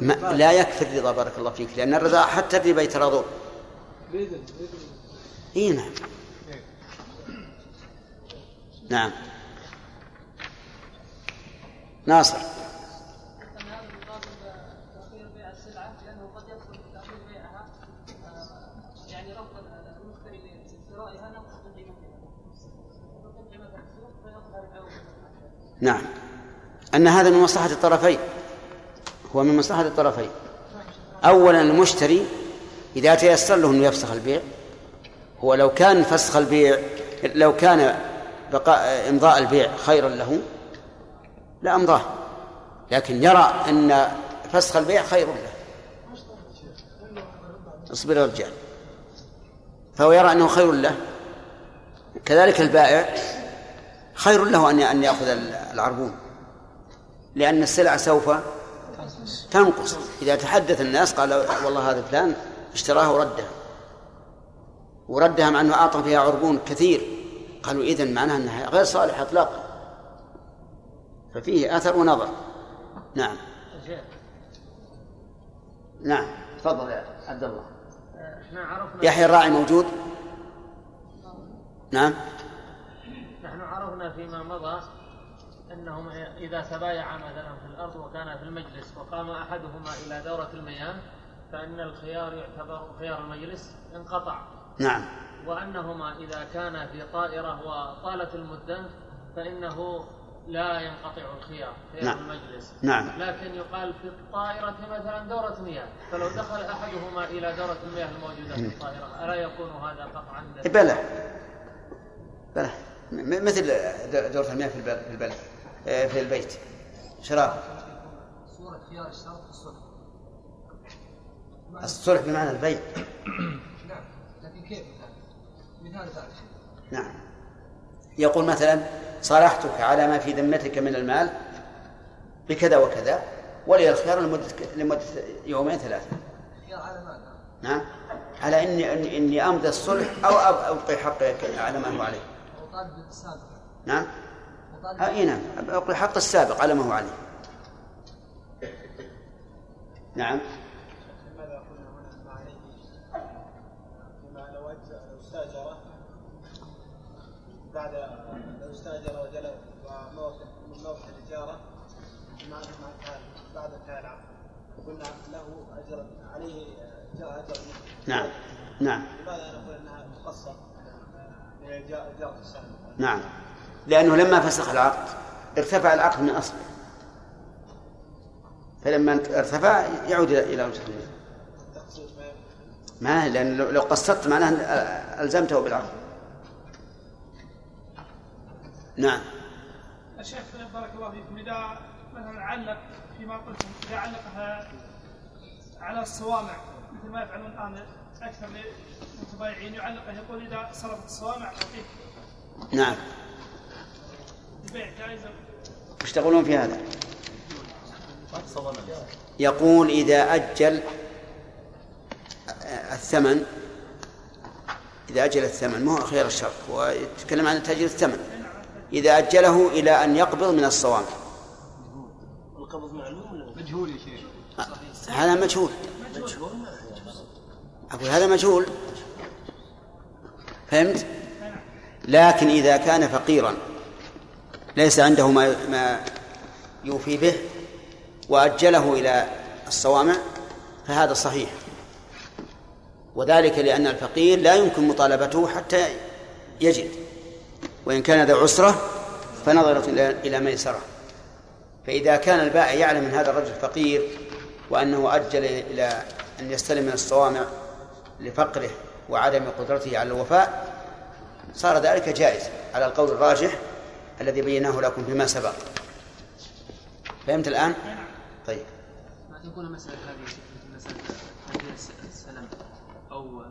ما لا يكفي الرضا بارك الله فيك لأن الرضا حتى الربا يتراضون إي نعم. نعم. ناصر. نعم. أن هذا من مصلحة الطرفين. هو من مصلحة الطرفين. أولا المشتري إذا تيسر له أنه يفسخ البيع. هو لو كان فسخ البيع لو كان بقاء إمضاء البيع خيرا له لأمضاه لكن يرى أن فسخ البيع خير له. اصبر يا رجال. فهو يرى أنه خير له. كذلك البائع. خير له أن أن يأخذ العربون. لأن السلع سوف تنقص. إذا تحدث الناس قال والله هذا فلان اشتراها وردها. وردها مع أنه أعطى فيها عربون كثير. قالوا إذن معناها أنها غير صالحة إطلاقا. ففيه أثر ونظر. نعم. نعم. تفضل يا عبد الله. يحيى الراعي موجود؟ نعم. عرفنا فيما مضى أنهم إذا تبايعا مثلا في الأرض وكان في المجلس وقام أحدهما إلى دورة المياه فإن الخيار يعتبر خيار المجلس انقطع. نعم. وأنهما إذا كان في طائرة وطالت المدة فإنه لا ينقطع الخيار خيار نعم. المجلس. نعم. لكن يقال في الطائرة مثلا دورة مياه فلو دخل أحدهما إلى دورة المياه الموجودة في الطائرة ألا يكون هذا قطعا؟ بلى. بلى. م- مثل دورة المياه في البلد في البلد. آه، في البيت. شراب صورة خيار الشرط الصلح. الصلح بمعنى البيع. نعم. لكن كيف مثال؟ مثال ذلك نعم. يقول مثلا صالحتك على ما في ذمتك من المال بكذا وكذا ولي الخيار لمدة لمدة يومين ثلاثة. خيار على ماذا؟ نعم. على اني إني, أمضي الصلح أو أبقي حقي على ما هو عليه وطالب السابق نعم. وطالب اي نعم. حق السابق على ما هو عليه. نعم. لماذا قلنا هنا مع عليه بما لو أجزأ لو استأجر بعد لو استأجر وجلب وموت من موت الإجارة مع بعد انتهاء العقد قلنا له أجر عليه أجر نعم. نعم. لماذا نقول لإجارة السنة نعم. لأنه لما فسخ العقد ارتفع العقد من أصله. فلما ارتفع يعود إلى إلى وجه ما لأن لو قصرت معناه ألزمته بالعقد. نعم. الشيخ بارك الله فيكم إذا مثلا علق فيما قلتم إذا علقها على الصوامع مثل ما يفعلون الآن أكثر من المتبايعين يعلقها يقول إذا صرفت الصوامع اعطيك نعم. البيع جائز وش تقولون في هذا؟ يقول إذا أجل الثمن إذا أجل الثمن مو خيار الشرط هو يتكلم عن تأجيل الثمن. إذا أجله إلى أن يقبض من الصوامع مجهول يا شيخ. هذا مجهول. أقول هذا مجهول. فهمت؟ لكن إذا كان فقيرا ليس عنده ما ما يوفي به وأجله إلى الصوامع فهذا صحيح. وذلك لأن الفقير لا يمكن مطالبته حتى يجد. وإن كان ذا عسرة فنظرة إلى- ميسرة. فإذا كان البائع يعلم أن هذا الرجل فقير وأنه أجل إلى أن يستلم من الصوامع لفقره وعدم قدرته على الوفاء صار ذلك جائز على القول الراجح الذي بيناه لكم فيما سبق. فهمت الآن؟ طيب. ما تكون المسألة هذه مثل مسألة تأخير الس- السلام أو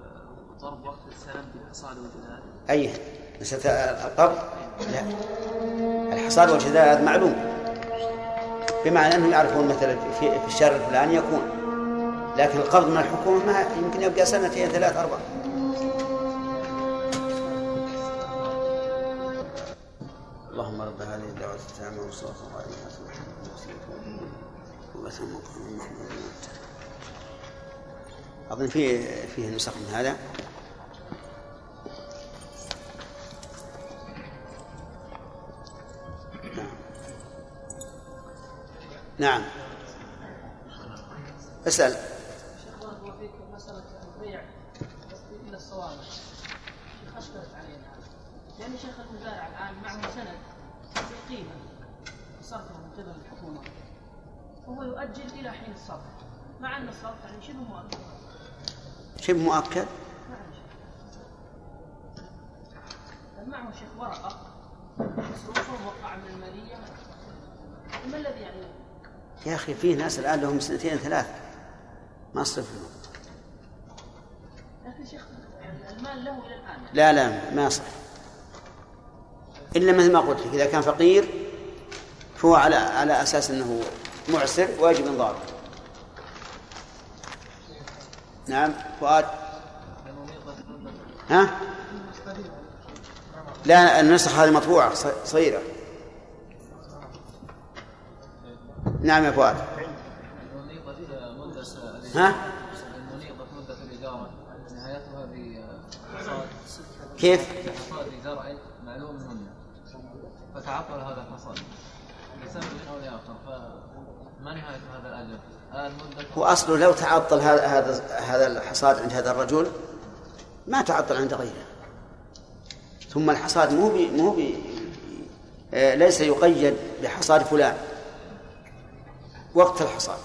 ضرب وقت السلام بالحصاد والجدال أي مسألة القبض لا. الحصاد والجداد معلوم. بمعنى أنه يعرفون مثلا في, في الشهر الفلاني يكون. لكن القبض من الحكومة ما يمكن يبقى سنتين ثلاث أربع اللهم رب هذه الدعوة التامة والصلاة عليها وبثم مقام محمد أظن فيه فيه نسخ من هذا. نعم. نعم. اسأل شيخ بارك الله فيك مسألة البيع إلى الصوامع شيخ أشكلت علينا لأن شيخ معه سند في قيمة صرفه من قبل الحكومة. وهو يؤجل إلى حين الصرف. مع أن الصرف يعني شبه مؤكد. شبه مؤكد؟ معه شيخ ورقة. مصروفة موقعة من المالية. ما الذي يعني؟ يا أخي فيه ناس الآن لهم سنتين ثلاث. ما صرفوا لكن شيخ يعني المال له إلى الآن. لا لا ما يصح إلا مثل ما قلت لك إذا كان فقير فهو على على أساس أنه معسر ويجب إنظاره نعم فؤاد ها؟ لا النسخ هذه مطبوعة صغيرة نعم يا فؤاد ها؟ كيف؟ حصاد زرع معلوم منه فتعطل هذا الحصاد لسبب أو لآخر فما نهاية هذا؟ المدة وأصله لو تعطل هذا هذا هذا الحصاد عند هذا الرجل ما تعطل عند غيره. ثم الحصاد مو بي مو بي آه، ليس يقيد بحصاد فلان. وقت الحصاد.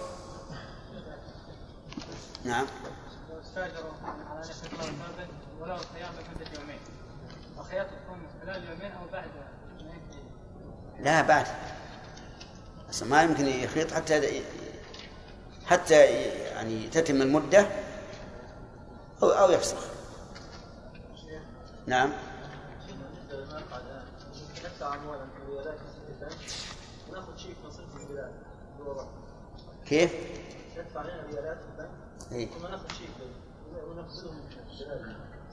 نعم. استاجروا على نفس ولو الخيام لمدة يومين الخياطة تكون خلال يومين أو بعد ما ينتهي لا بعد أصلا ما يمكن يخيط حتى حتى يعني تتم المدة أو أو يفسخ نعم كيف؟ ريالات في البنك؟ ثم ناخذ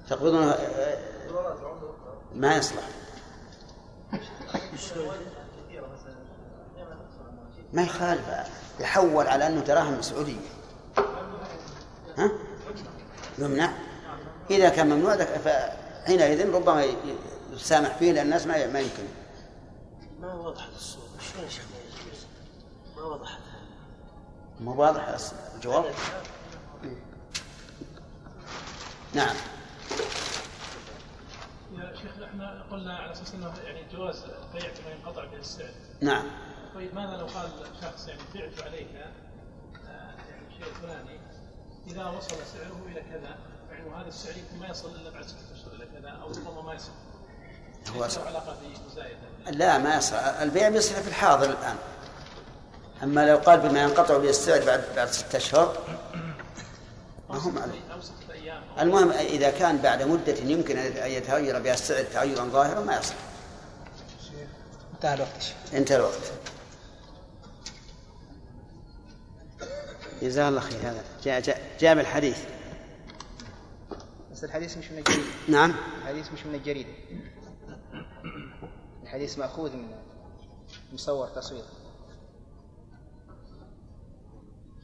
تقبضون آه، ما يصلح ما يخالف يحول على أنه دراهم سعوديه ها؟ يمنع. إذا كان ممنوع فحينئذ ربما يسامح فيه لأن الناس ما ما يمكن. ما وضحت الصورة؟ شلون يا شيخ ما وضحت. مو واضح الجواب؟ نعم. إحنا قلنا على أساس إنه يعني جواز البيع فيما ينقطع به السعر. نعم. طيب ماذا لو قال شخص يعني بعت عليك آه، يعني شيء فلاني إذا وصل سعره إلى كذا يعني وهذا السعر يمكن ما يصل إلا بعد ستة اشهر إلى كذا أو ربما ما يصل. هو علاقة لا ما يصح البيع بيصير في الحاضر الآن. أما لو قال بما ينقطع به السعر بعد بعد ستة أشهر ما هو معلوم. المهم إذا كان بعد مدة يمكن أن يتغير بها السعر تغيرا ظاهرا ما يصح انتهى الوقت. انتهى الوقت. جزاه الله خير. هذا جاء جاء, جاء بالحديث. بس الحديث مش من الجريدة. نعم. الحديث مش من الجريدة. الحديث مأخوذ من مصور تصوير.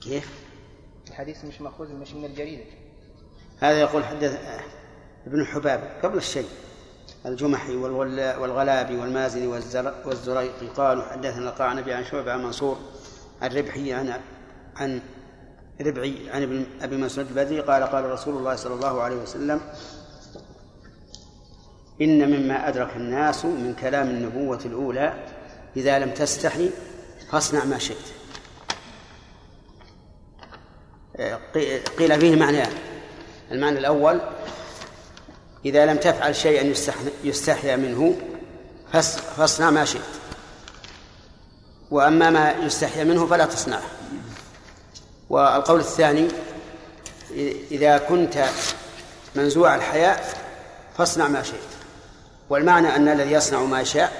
كيف؟ الحديث مش مأخوذ مش من الجريدة. هذا يقول حدث ابن حباب قبل الشيء. الجمحي والغلا- والغلابي والمازني والزر- والزريقي قالوا حدثنا لقاء نبي عن شعبة عن منصور عن ربحي عن عن ربعي عن ابن أبي مسعود البدري قال قال رسول الله صلى الله عليه وسلم إن مما أدرك الناس من كلام النبوة الأولى إذا لم تستحي فاصنع ما شئت. قيل فيه معنيان. المعنى الأول إذا لم تفعل شيئا يستحيا منه فاصنع ما شئت. وأما ما يستحيا منه فلا تصنعه. والقول الثاني إذا كنت منزوع الحياء فاصنع ما شئت. والمعنى أن الذي يصنع ما يشاء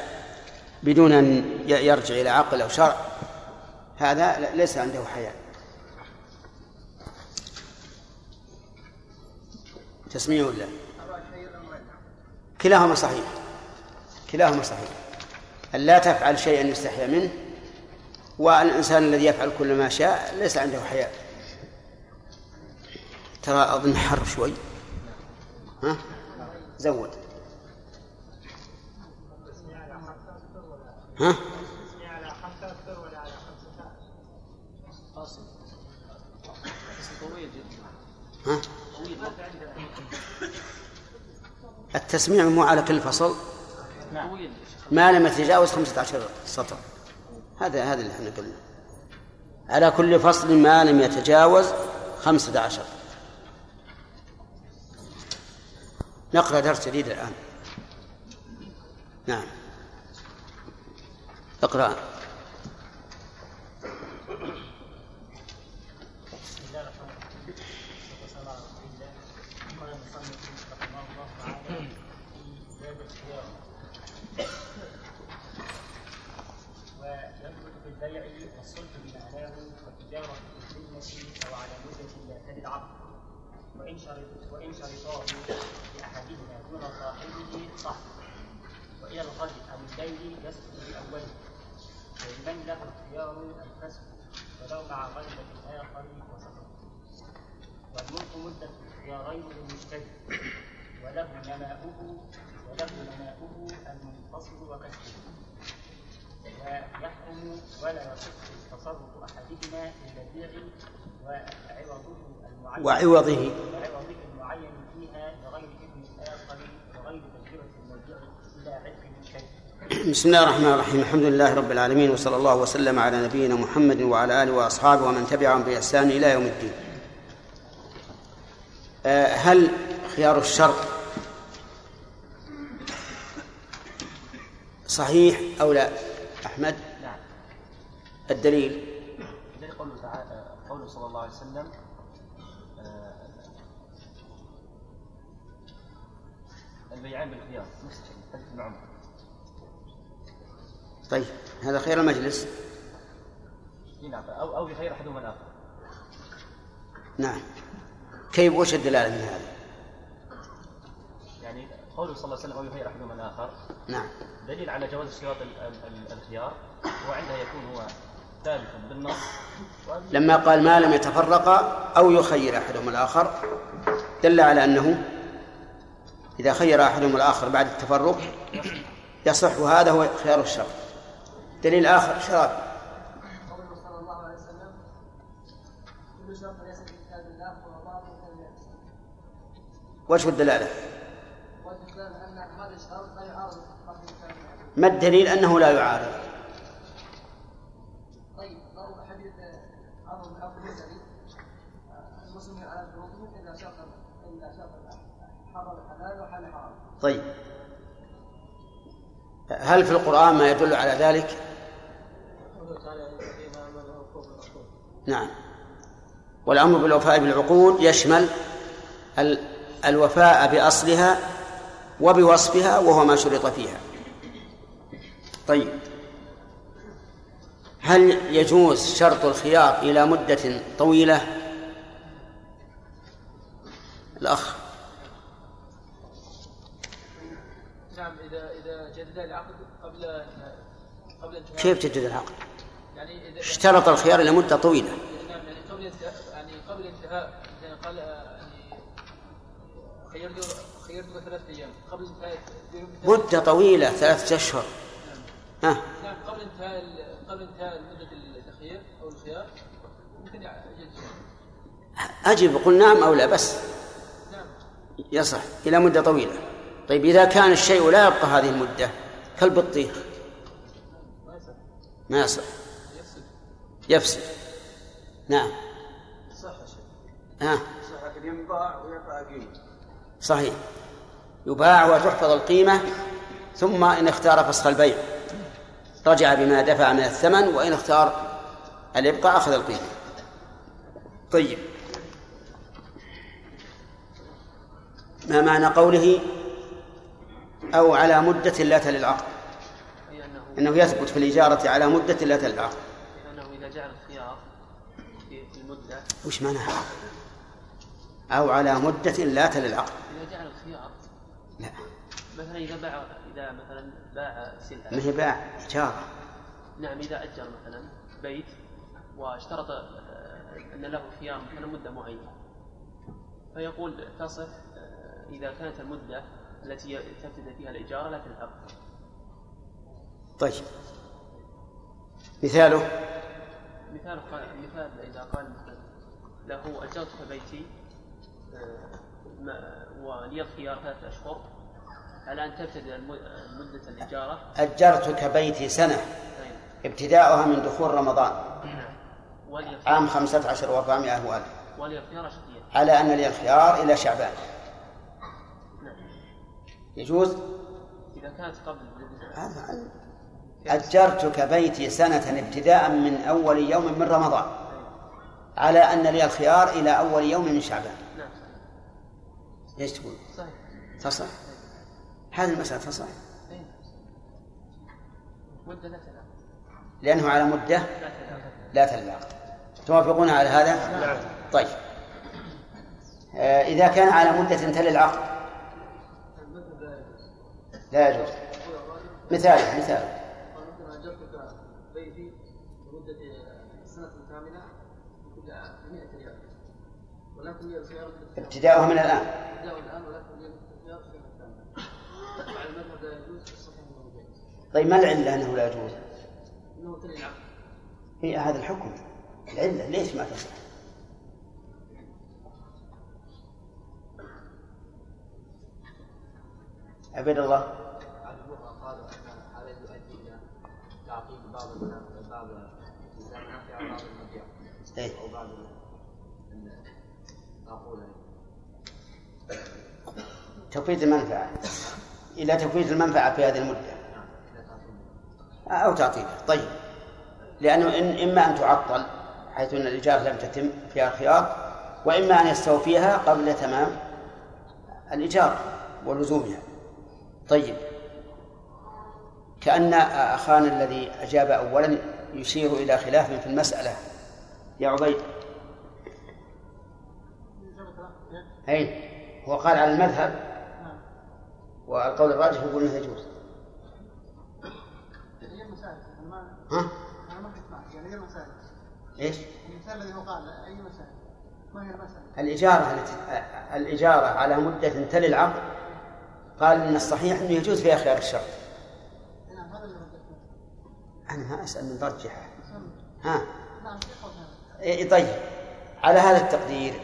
بدون أن يرجع إلى عقل أو شرع هذا ليس عنده حياء. تسمية ولا؟ كلاهما صحيح. كلاهما صحيح. أن لا تفعل شيئا يستحيا منه والإنسان الذي يفعل كل ما شاء ليس عنده حياء. ترى أظن حر شوي. ها؟ زود. ها؟ ها؟ التسميع مو على كل فصل؟ ما لم يتجاوز خمسة عشر سطر. هذا هذا اللي إحنا قلنا. على كل فصل ما لم يتجاوز خمسة عشر. نقرأ درس جديد الآن. نعم. اقرأ ويثبت في البيع والصلح بمعناه والتجارة بالذمة أو على مدة لا تلد عقد وإن شرط وإن شرطاه لأحدهما دون صاحبه صح وإلى الغد أو الليل يسقط بأوله ولمن له اختيار الفسق ولو مع غلبة الآخر وسقط والملك مدة اختيارين للمشتري وله نماؤه وله نماؤه المنفصل وكسبه ويحرم ولا يصح تصرف أحدهما في البيع وعوضه. المعين وعوضه وعوضه المعين فيها بغير إذن الآخر وغير تجربة المبيع من شيء. بسم الله الرحمن الرحيم. الحمد لله رب العالمين وصلى الله وسلم على نبينا محمد وعلى آله وأصحابه ومن تبعهم بإحسان إلى يوم الدين. آه، هل خيار الشرط صحيح أو لا؟ أحمد؟ نعم. الدليل؟ الدليل قوله تعالى قوله صلى الله عليه وسلم آه، البيعان بالخيار نفس الشيء حديث عمر طيب هذا خير المجلس. إي نعم أو أو يخير أحدهما الآخر. نعم. كيف وش الدلالة من هذا؟ يعني قوله صلى الله عليه وسلم أو يخير أحدهما الآخر. نعم. دليل على جواز اشتراط ال- ال- ال- الخيار وعندها يكون هو ثابتا بالنص. لما قال ما لم يتفرقا أو يخير أحدهما الآخر دل على أنه إذا خير أحدهما الآخر بعد التفرق يصح هذا هو خيار الشر دليل آخر شراب قوله صلى الله عليه وسلم كل شرط ليس في كتاب الله وجه ان هذا الشرط لا يعارض ما الدليل أنه لا يعارض؟ طيب طيب. هل في القرآن ما يدل على ذلك؟ نعم. والأمر بالوفاء بالعقود يشمل ال- الوفاء بأصلها وبوصفها وهو ما شرط فيها. طيب. هل يجوز شرط الخيار إلى مدة طويلة؟ الأخ. نعم إذا إذا جدد العقد قبل قبل كيف تجد العقد؟ اشترط الخيار إلى مدة طويلة. يعني قبل انتهاء قال خيرت خيرتك ثلاث أيام قبل انتهاء مدة طويلة ثلاثة أشهر. ها. نعم قبل انتهاء قبل انتهاء مده التخيير أو الخيار يجد أجب قل نعم أو لا بس. نعم يصح إلى مدة طويلة. طيب إذا كان الشيء لا يبقى هذه المدة كالبطيخ. ما يصح. يفسد نعم. صح ها؟ صح ينباع ويقع قيمة. صحيح. يباع وتحفظ القيمة ثم إن اختار فسخ البيع. رجع بما دفع من الثمن وإن اختار الإبقاء أخذ القيمة. طيب. ما معنى قوله؟ أو على مدة لا تلي العقد أنه يثبت في الإجارة على مدة لا تلي العقد أنه إذا جعل الخيار في في المدة وش معناها؟ أو على مدة لا تلي العقد. إذا جعل الخيار. لا. مثلا إذا باع إذا مثلا باع سلعة. ما هي باع إجارة نعم إذا أجر مثلا بيت واشترط آه، أن له خيار مثلا مدة معينة. فيقول تصف آه، إذا كانت المدة التي تبتدئ فيها الإجارة لا تلحق طيب. مثاله؟ مثال قال مثال إذا قال مثلا له أجرتك بيتي آه، ولي الخيار ثلاثة أشهر. على أن تبتدئ مدة الإجارة. أجرتك بيتي سنة. طيب. ابتداؤها من دخول رمضان. عام خمسة عشر وأربعمائة وألف. ولي الخيار على أن لي الخيار إلى شعبان. يجوز؟ إذا كانت قبل. هذا أجرتك بيتي سنة ابتداء من أول يوم من رمضان. على أن لي الخيار إلى أول يوم من شعبان نعم إيش تقول؟ صحيح تصح هذه المسألة تصح أي. مدة لا تلعب لأنه على مدة لا تلعق توافقون على هذا؟ نعم. طيب آه إذا كان على مدة تلي العقد لا يجوز مثال مثال مثلا اجرتك بيتي لمده سنه كامله ب 100 ريال ولكن لي الخيار ابتداؤها من الآن ابتداء الان ولكن لي الخيار سنه كامله وعلى المذهب لا يجوز في الصحيح انه جائز طيب ما العلة أنه لا يجوز؟ هي هذا الحكم. العلة ليش ما تصح؟ عبيد الله. عن تفويت المنفعة. إلى تفويت المنفعة في هذه المدة. أو تعطيلها طيب. لأنه إن إما أن تعطل حيث أن الإجارة لم تتم فيها الخيار وإما أن يستوفيها قبل تمام الإجارة ولزومها. طيب. كأن أخانا الذي أجاب أولا يشير إلى خلاف في المسألة. يا عبيد. أي هو قال على المذهب. والقول الراجح يقول إنه يجوز. ما ها؟ أنا يعني إيش؟ المثال الذي هو قال أي مسائل ما هي؟ الإجارة التي الإجارة على مدة تلي العقد قال إن الصحيح أنه يجوز فيها خيار الشرط نعم أنا ما أسأل من ترجحه ها؟ نعم إيه طيب. على هذا التقدير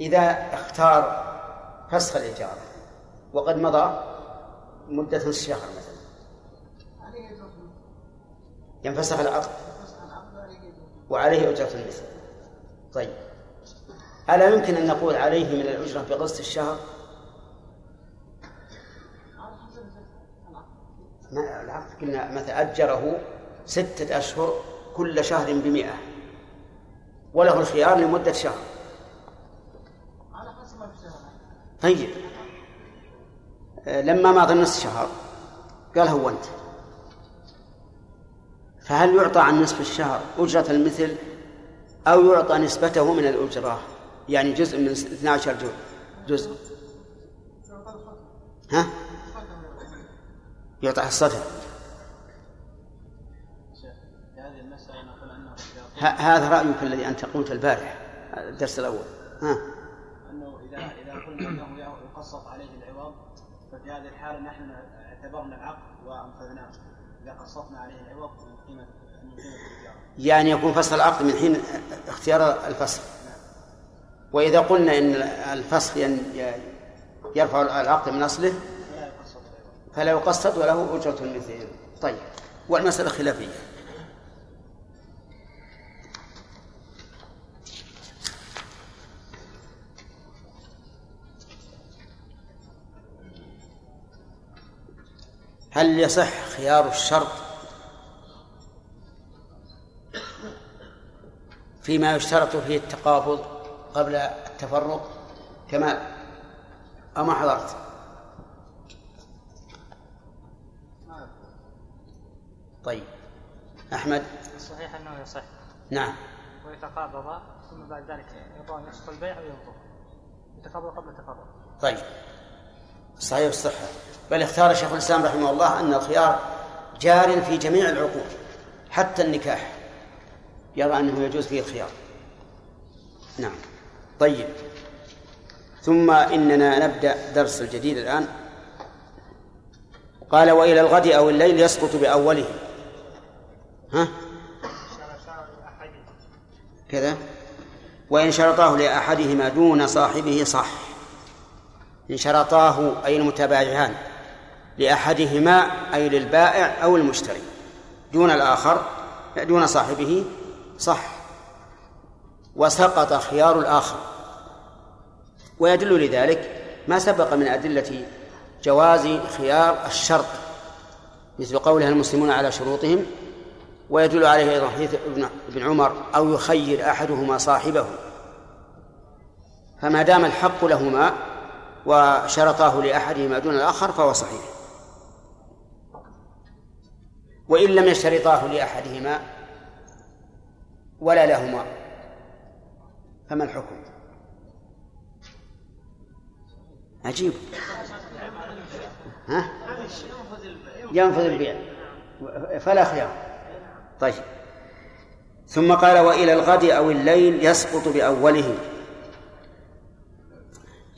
إذا اختار فسخ الإجارة وقد مضى مدة نصف شهر مثلا. ينفسخ العقد. وعليه أجرة المثل. طيب. ألا يمكن أن نقول عليه من الأجرة بقسط الشهر؟ ما العقد قلنا مثلا أجره ستة أشهر كل شهر بمئة وله الخيار لمدة شهر على حسب ما في الشهر طيب. آه، لما مضى نصف شهر قال هونت فهل يعطى عن نصف الشهر أجرة المثل أو يعطى نسبته من الأجرة؟ يعني جزء من 12 جزء جزء. ها؟ يعطى ه- هذا رأيك الذي أنت قلت البارح الدرس الأول. ها؟ إذا قلنا أنه يقسط عليه العوض ففي هذه الحالة نحن اعتبرنا العقد وأنفذناه. إذا قسطنا عليه العوض من قيمة يعني يكون فصل العقد من حين اختيار الفصل. وإذا قلنا إن الفصل يرفع العقد من أصله فلا يقسط وله أجرة مثل طيب والمسألة خلافية. هل يصح خيار الشرط فيما يشترط فيه التقابض قبل التفرق؟ كما أما حضرت؟ طيب. أحمد؟ صحيح أنه يصح. نعم. ويتقابض ثم بعد ذلك يضع نصف البيع وينظر. يتقابض قبل التفرق. طيب. صحيح الصحة. بل اختار شيخ الإسلام رحمه الله أن الخيار جار في جميع العقود حتى النكاح. يرى أنه يجوز فيه الخيار. نعم. طيب. ثم إننا نبدأ درس الجديد الآن. قال وإلى الغد أو الليل يسقط بأوله. ها؟ كذا. وإن شرطاه لأحدهما دون صاحبه صح. إن شرطاه أي المتبايعان لأحدهما أي للبائع أو المشتري دون الآخر دون صاحبه صح. وسقط خيار الآخر. ويدل لذلك ما سبق من أدلة جواز خيار الشرط مثل قولها المسلمون على شروطهم ويدل عليه أيضا حديث ابن عمر أو يخير أحدهما صاحبه. فما دام الحق لهما وشرطاه لأحدهما دون الآخر فهو صحيح. وإن لم يشترطاه لأحدهما ولا لهما فما الحكم؟ عجيب. ها؟ ينفذ البيع. فلا خيار. طيب. ثم قال وإلى الغد أو الليل يسقط بأوله.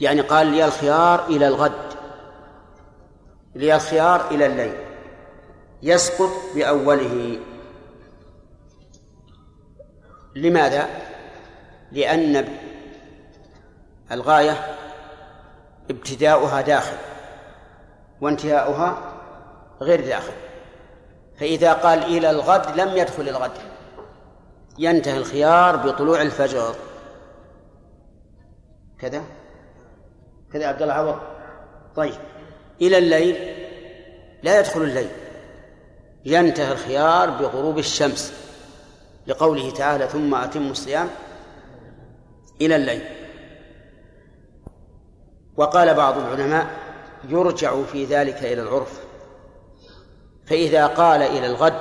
يعني قال لي الخيار إلى الغد. لي الخيار إلى الليل. يسقط بأوله. لماذا؟ لأن الغاية ابتداؤها داخل وانتهاؤها غير داخل. فإذا قال إلى الغد لم يدخل الغد. ينتهي الخيار بطلوع الفجر. كذا؟ كذا عبد الله عوض. طيب إلى الليل لا يدخل الليل ينتهي الخيار بغروب الشمس لقوله تعالى ثم أتم الصيام إلى الليل. وقال بعض العلماء يرجع في ذلك إلى العرف فإذا قال إلى الغد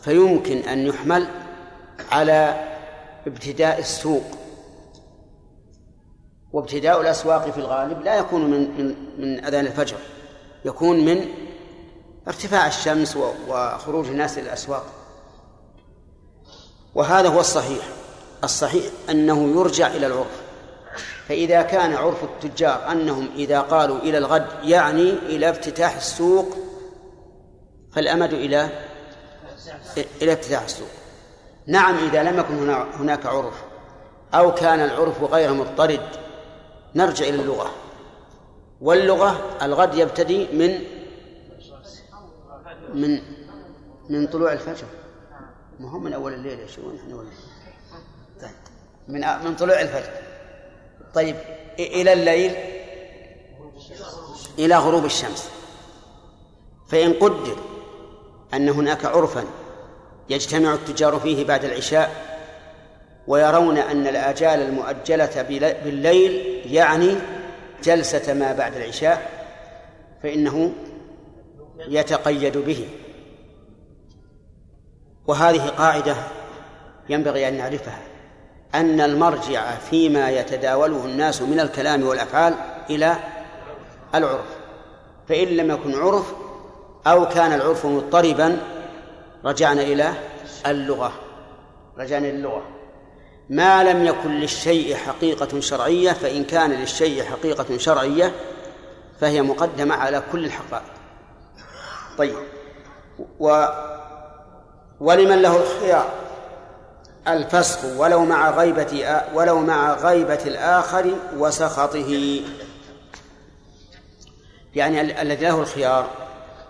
فيمكن أن يحمل على ابتداء السوق. وابتداء الأسواق في الغالب لا يكون من من من أذان الفجر يكون من ارتفاع الشمس وخروج الناس إلى الأسواق. وهذا هو الصحيح. الصحيح أنه يرجع إلى العرف. فإذا كان عرف التجار أنهم إذا قالوا إلى الغد يعني إلى افتتاح السوق فالأمد إلى إلى افتتاح السوق. نعم إذا لم يكن هناك عرف أو كان العرف غير مضطرد نرجع إلى اللغة. واللغة الغد يبتدي من من من طلوع الفجر. ما هو من أول الليل يا شو نحن ولا طيب. من من طلوع الفجر. طيب. إلى الليل. إلى غروب الشمس. فإن قدر أن هناك عرفا يجتمع التجار فيه بعد العشاء ويرون أن الآجال المؤجلة بالليل يعني جلسة ما بعد العشاء فإنه يتقيد به. وهذه قاعدة ينبغي أن نعرفها أن المرجع فيما يتداوله الناس من الكلام والأفعال إلى العرف. فإن لم يكن عرف أو كان العرف مضطربا رجعنا إلى اللغة. رجعنا إلى اللغة. ما لم يكن للشيء حقيقة شرعية فإن كان للشيء حقيقة شرعية فهي مقدمة على كل الحقائق. طيب. و ولمن له الخيار؟ الفسخ ولو مع غيبة ولو مع غيبة الآخر وسخطه. يعني ال- الذي له الخيار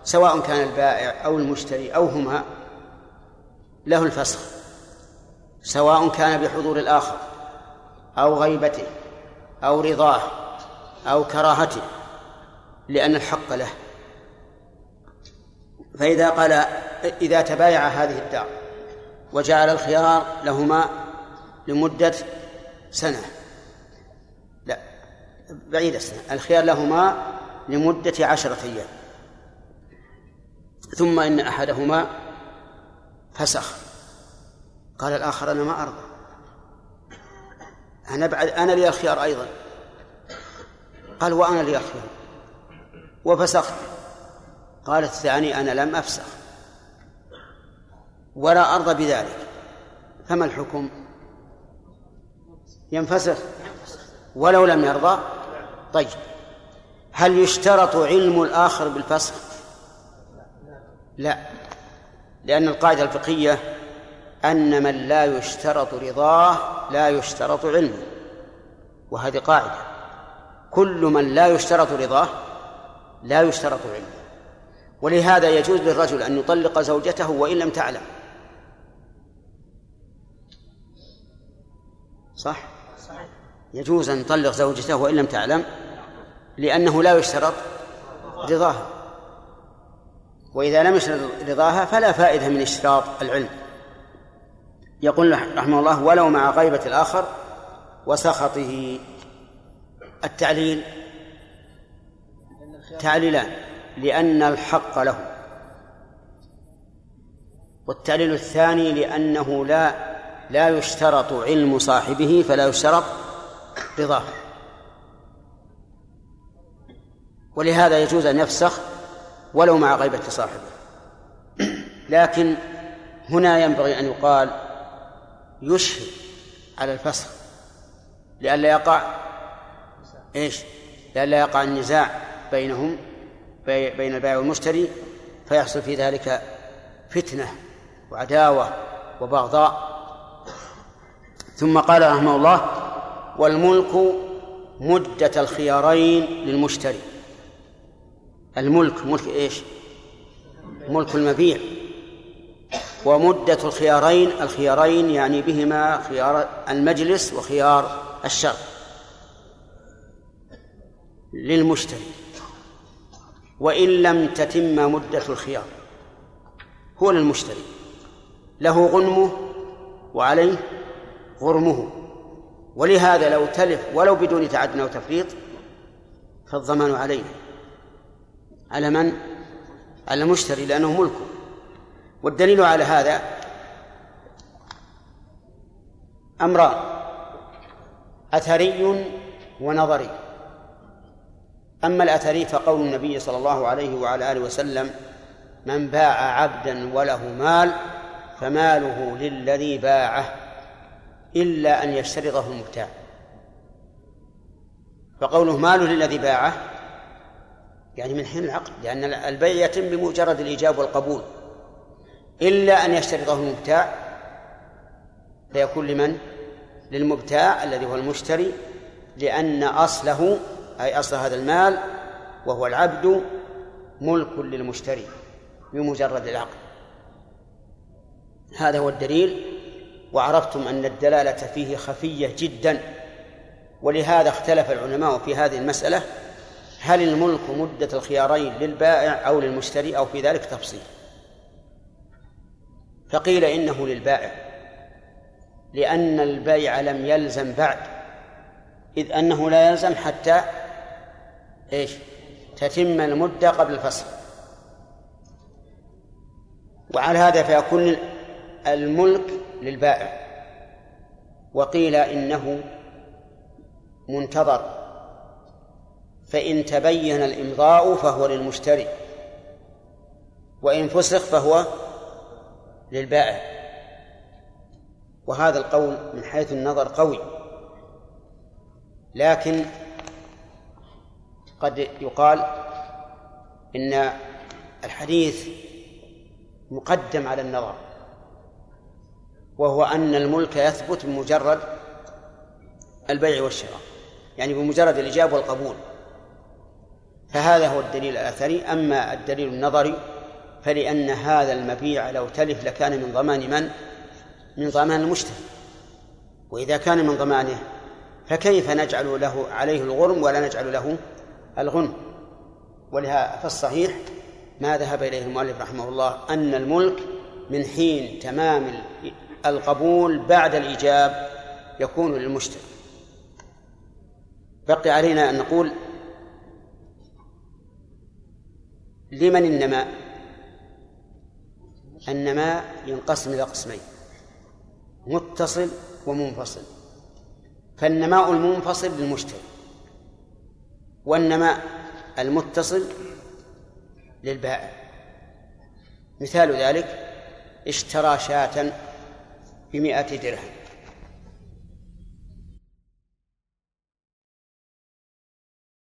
سواء كان البائع أو المشتري أو هما له الفسخ. سواء كان بحضور الآخر أو غيبته أو رضاه أو كراهته لأن الحق له. فإذا قال إذا تبايع هذه الدار وجعل الخيار لهما لمدة سنة لا بعيد السنة الخيار لهما لمدة عشرة أيام ثم إن أحدهما فسخ. قال الآخر أنا ما أرضى. أنا بعد أنا لي الخيار أيضا. قال وأنا لي الخيار. وفسخت. قال الثاني أنا لم أفسخ. ولا أرضى بذلك. فما الحكم؟ ينفسخ. ولو لم يرضى؟ طيب. هل يشترط علم الآخر بالفسخ؟ لا. لأن القاعدة الفقهية أن من لا يشترط رضاه لا يشترط علمه. وهذه قاعدة. كل من لا يشترط رضاه لا يشترط علمه. ولهذا يجوز للرجل أن يطلق زوجته وإن لم تعلم. صح؟ يجوز أن يطلق زوجته وإن لم تعلم لأنه لا يشترط رضاها وإذا لم يشترط رضاها فلا فائدة من اشتراط العلم. يقول رحمه الله ولو مع غيبة الآخر وسخطه. التعليل تعليلان لأن الحق له. والتعليل الثاني لأنه لا لا يشترط علم صاحبه فلا يشترط رضاه. ولهذا يجوز أن يفسخ ولو مع غيبة صاحبه. لكن هنا ينبغي أن يقال يشهد على الفسخ لئلا يقع إيش؟ لئلا يقع النزاع بينهم بين البائع والمشتري فيحصل في ذلك فتنة وعداوة وبغضاء ثم قال رحمه الله والملك مدة الخيارين للمشتري الملك ملك إيش؟ ملك المبيع ومدة الخيارين الخيارين يعني بهما خيار المجلس وخيار الشر للمشتري وإن لم تتم مدة الخيار هو للمشتري له غنمه وعليه غرمه. ولهذا لو تلف ولو بدون تعد أو تفريط فالضمان عليه. على من؟ على المشتري لأنه ملكه. والدليل على هذا أمران أثري ونظري. أما الأثري فقول النبي صلى الله عليه وعلى آله وسلم من باع عبدا وله مال فماله للذي باعه إلا أن يشترطه المبتاع. فقوله ماله للذي باعه يعني من حين العقد لأن البيع يتم بمجرد الإيجاب والقبول. إلا أن يشترطه المبتاع فيكون لمن؟ للمبتاع الذي هو المشتري لأن أصله أي أصل هذا المال وهو العبد ملك للمشتري بمجرد العقد. هذا هو الدليل وعرفتم أن الدلالة فيه خفية جدا. ولهذا اختلف العلماء في هذه المسألة هل الملك مدة الخيارين للبائع أو للمشتري أو في ذلك تفصيل؟ فقيل إنه للبائع لأن البيع لم يلزم بعد إذ أنه لا يلزم حتى إيش؟ تتم المدة قبل الفصل. وعلى هذا فيكون الملك للبائع. وقيل إنه منتظر فإن تبين الإمضاء فهو للمشتري وإن فسخ فهو للبائع. وهذا القول من حيث النظر قوي. لكن قد يقال إن الحديث مقدم على النظر وهو أن الملك يثبت بمجرد البيع والشراء يعني بمجرد الإجابة والقبول. فهذا هو الدليل الأثري. أما الدليل النظري فلأن هذا المبيع لو تلف لكان من ضمان من؟ من ضمان المشتري وإذا كان من ضمانه فكيف نجعل له عليه الغرم ولا نجعل له الغنم؟ ولها فالصحيح ما ذهب إليه المؤلف رحمه الله أن الملك من حين تمام القبول بعد الإيجاب يكون للمشتري بقي علينا أن نقول لمن النماء النماء ينقسم إلى قسمين متصل ومنفصل. فالنماء المنفصل للمشتري والنماء المتصل للبائع. مثال ذلك اشترى شاة بمائة درهم.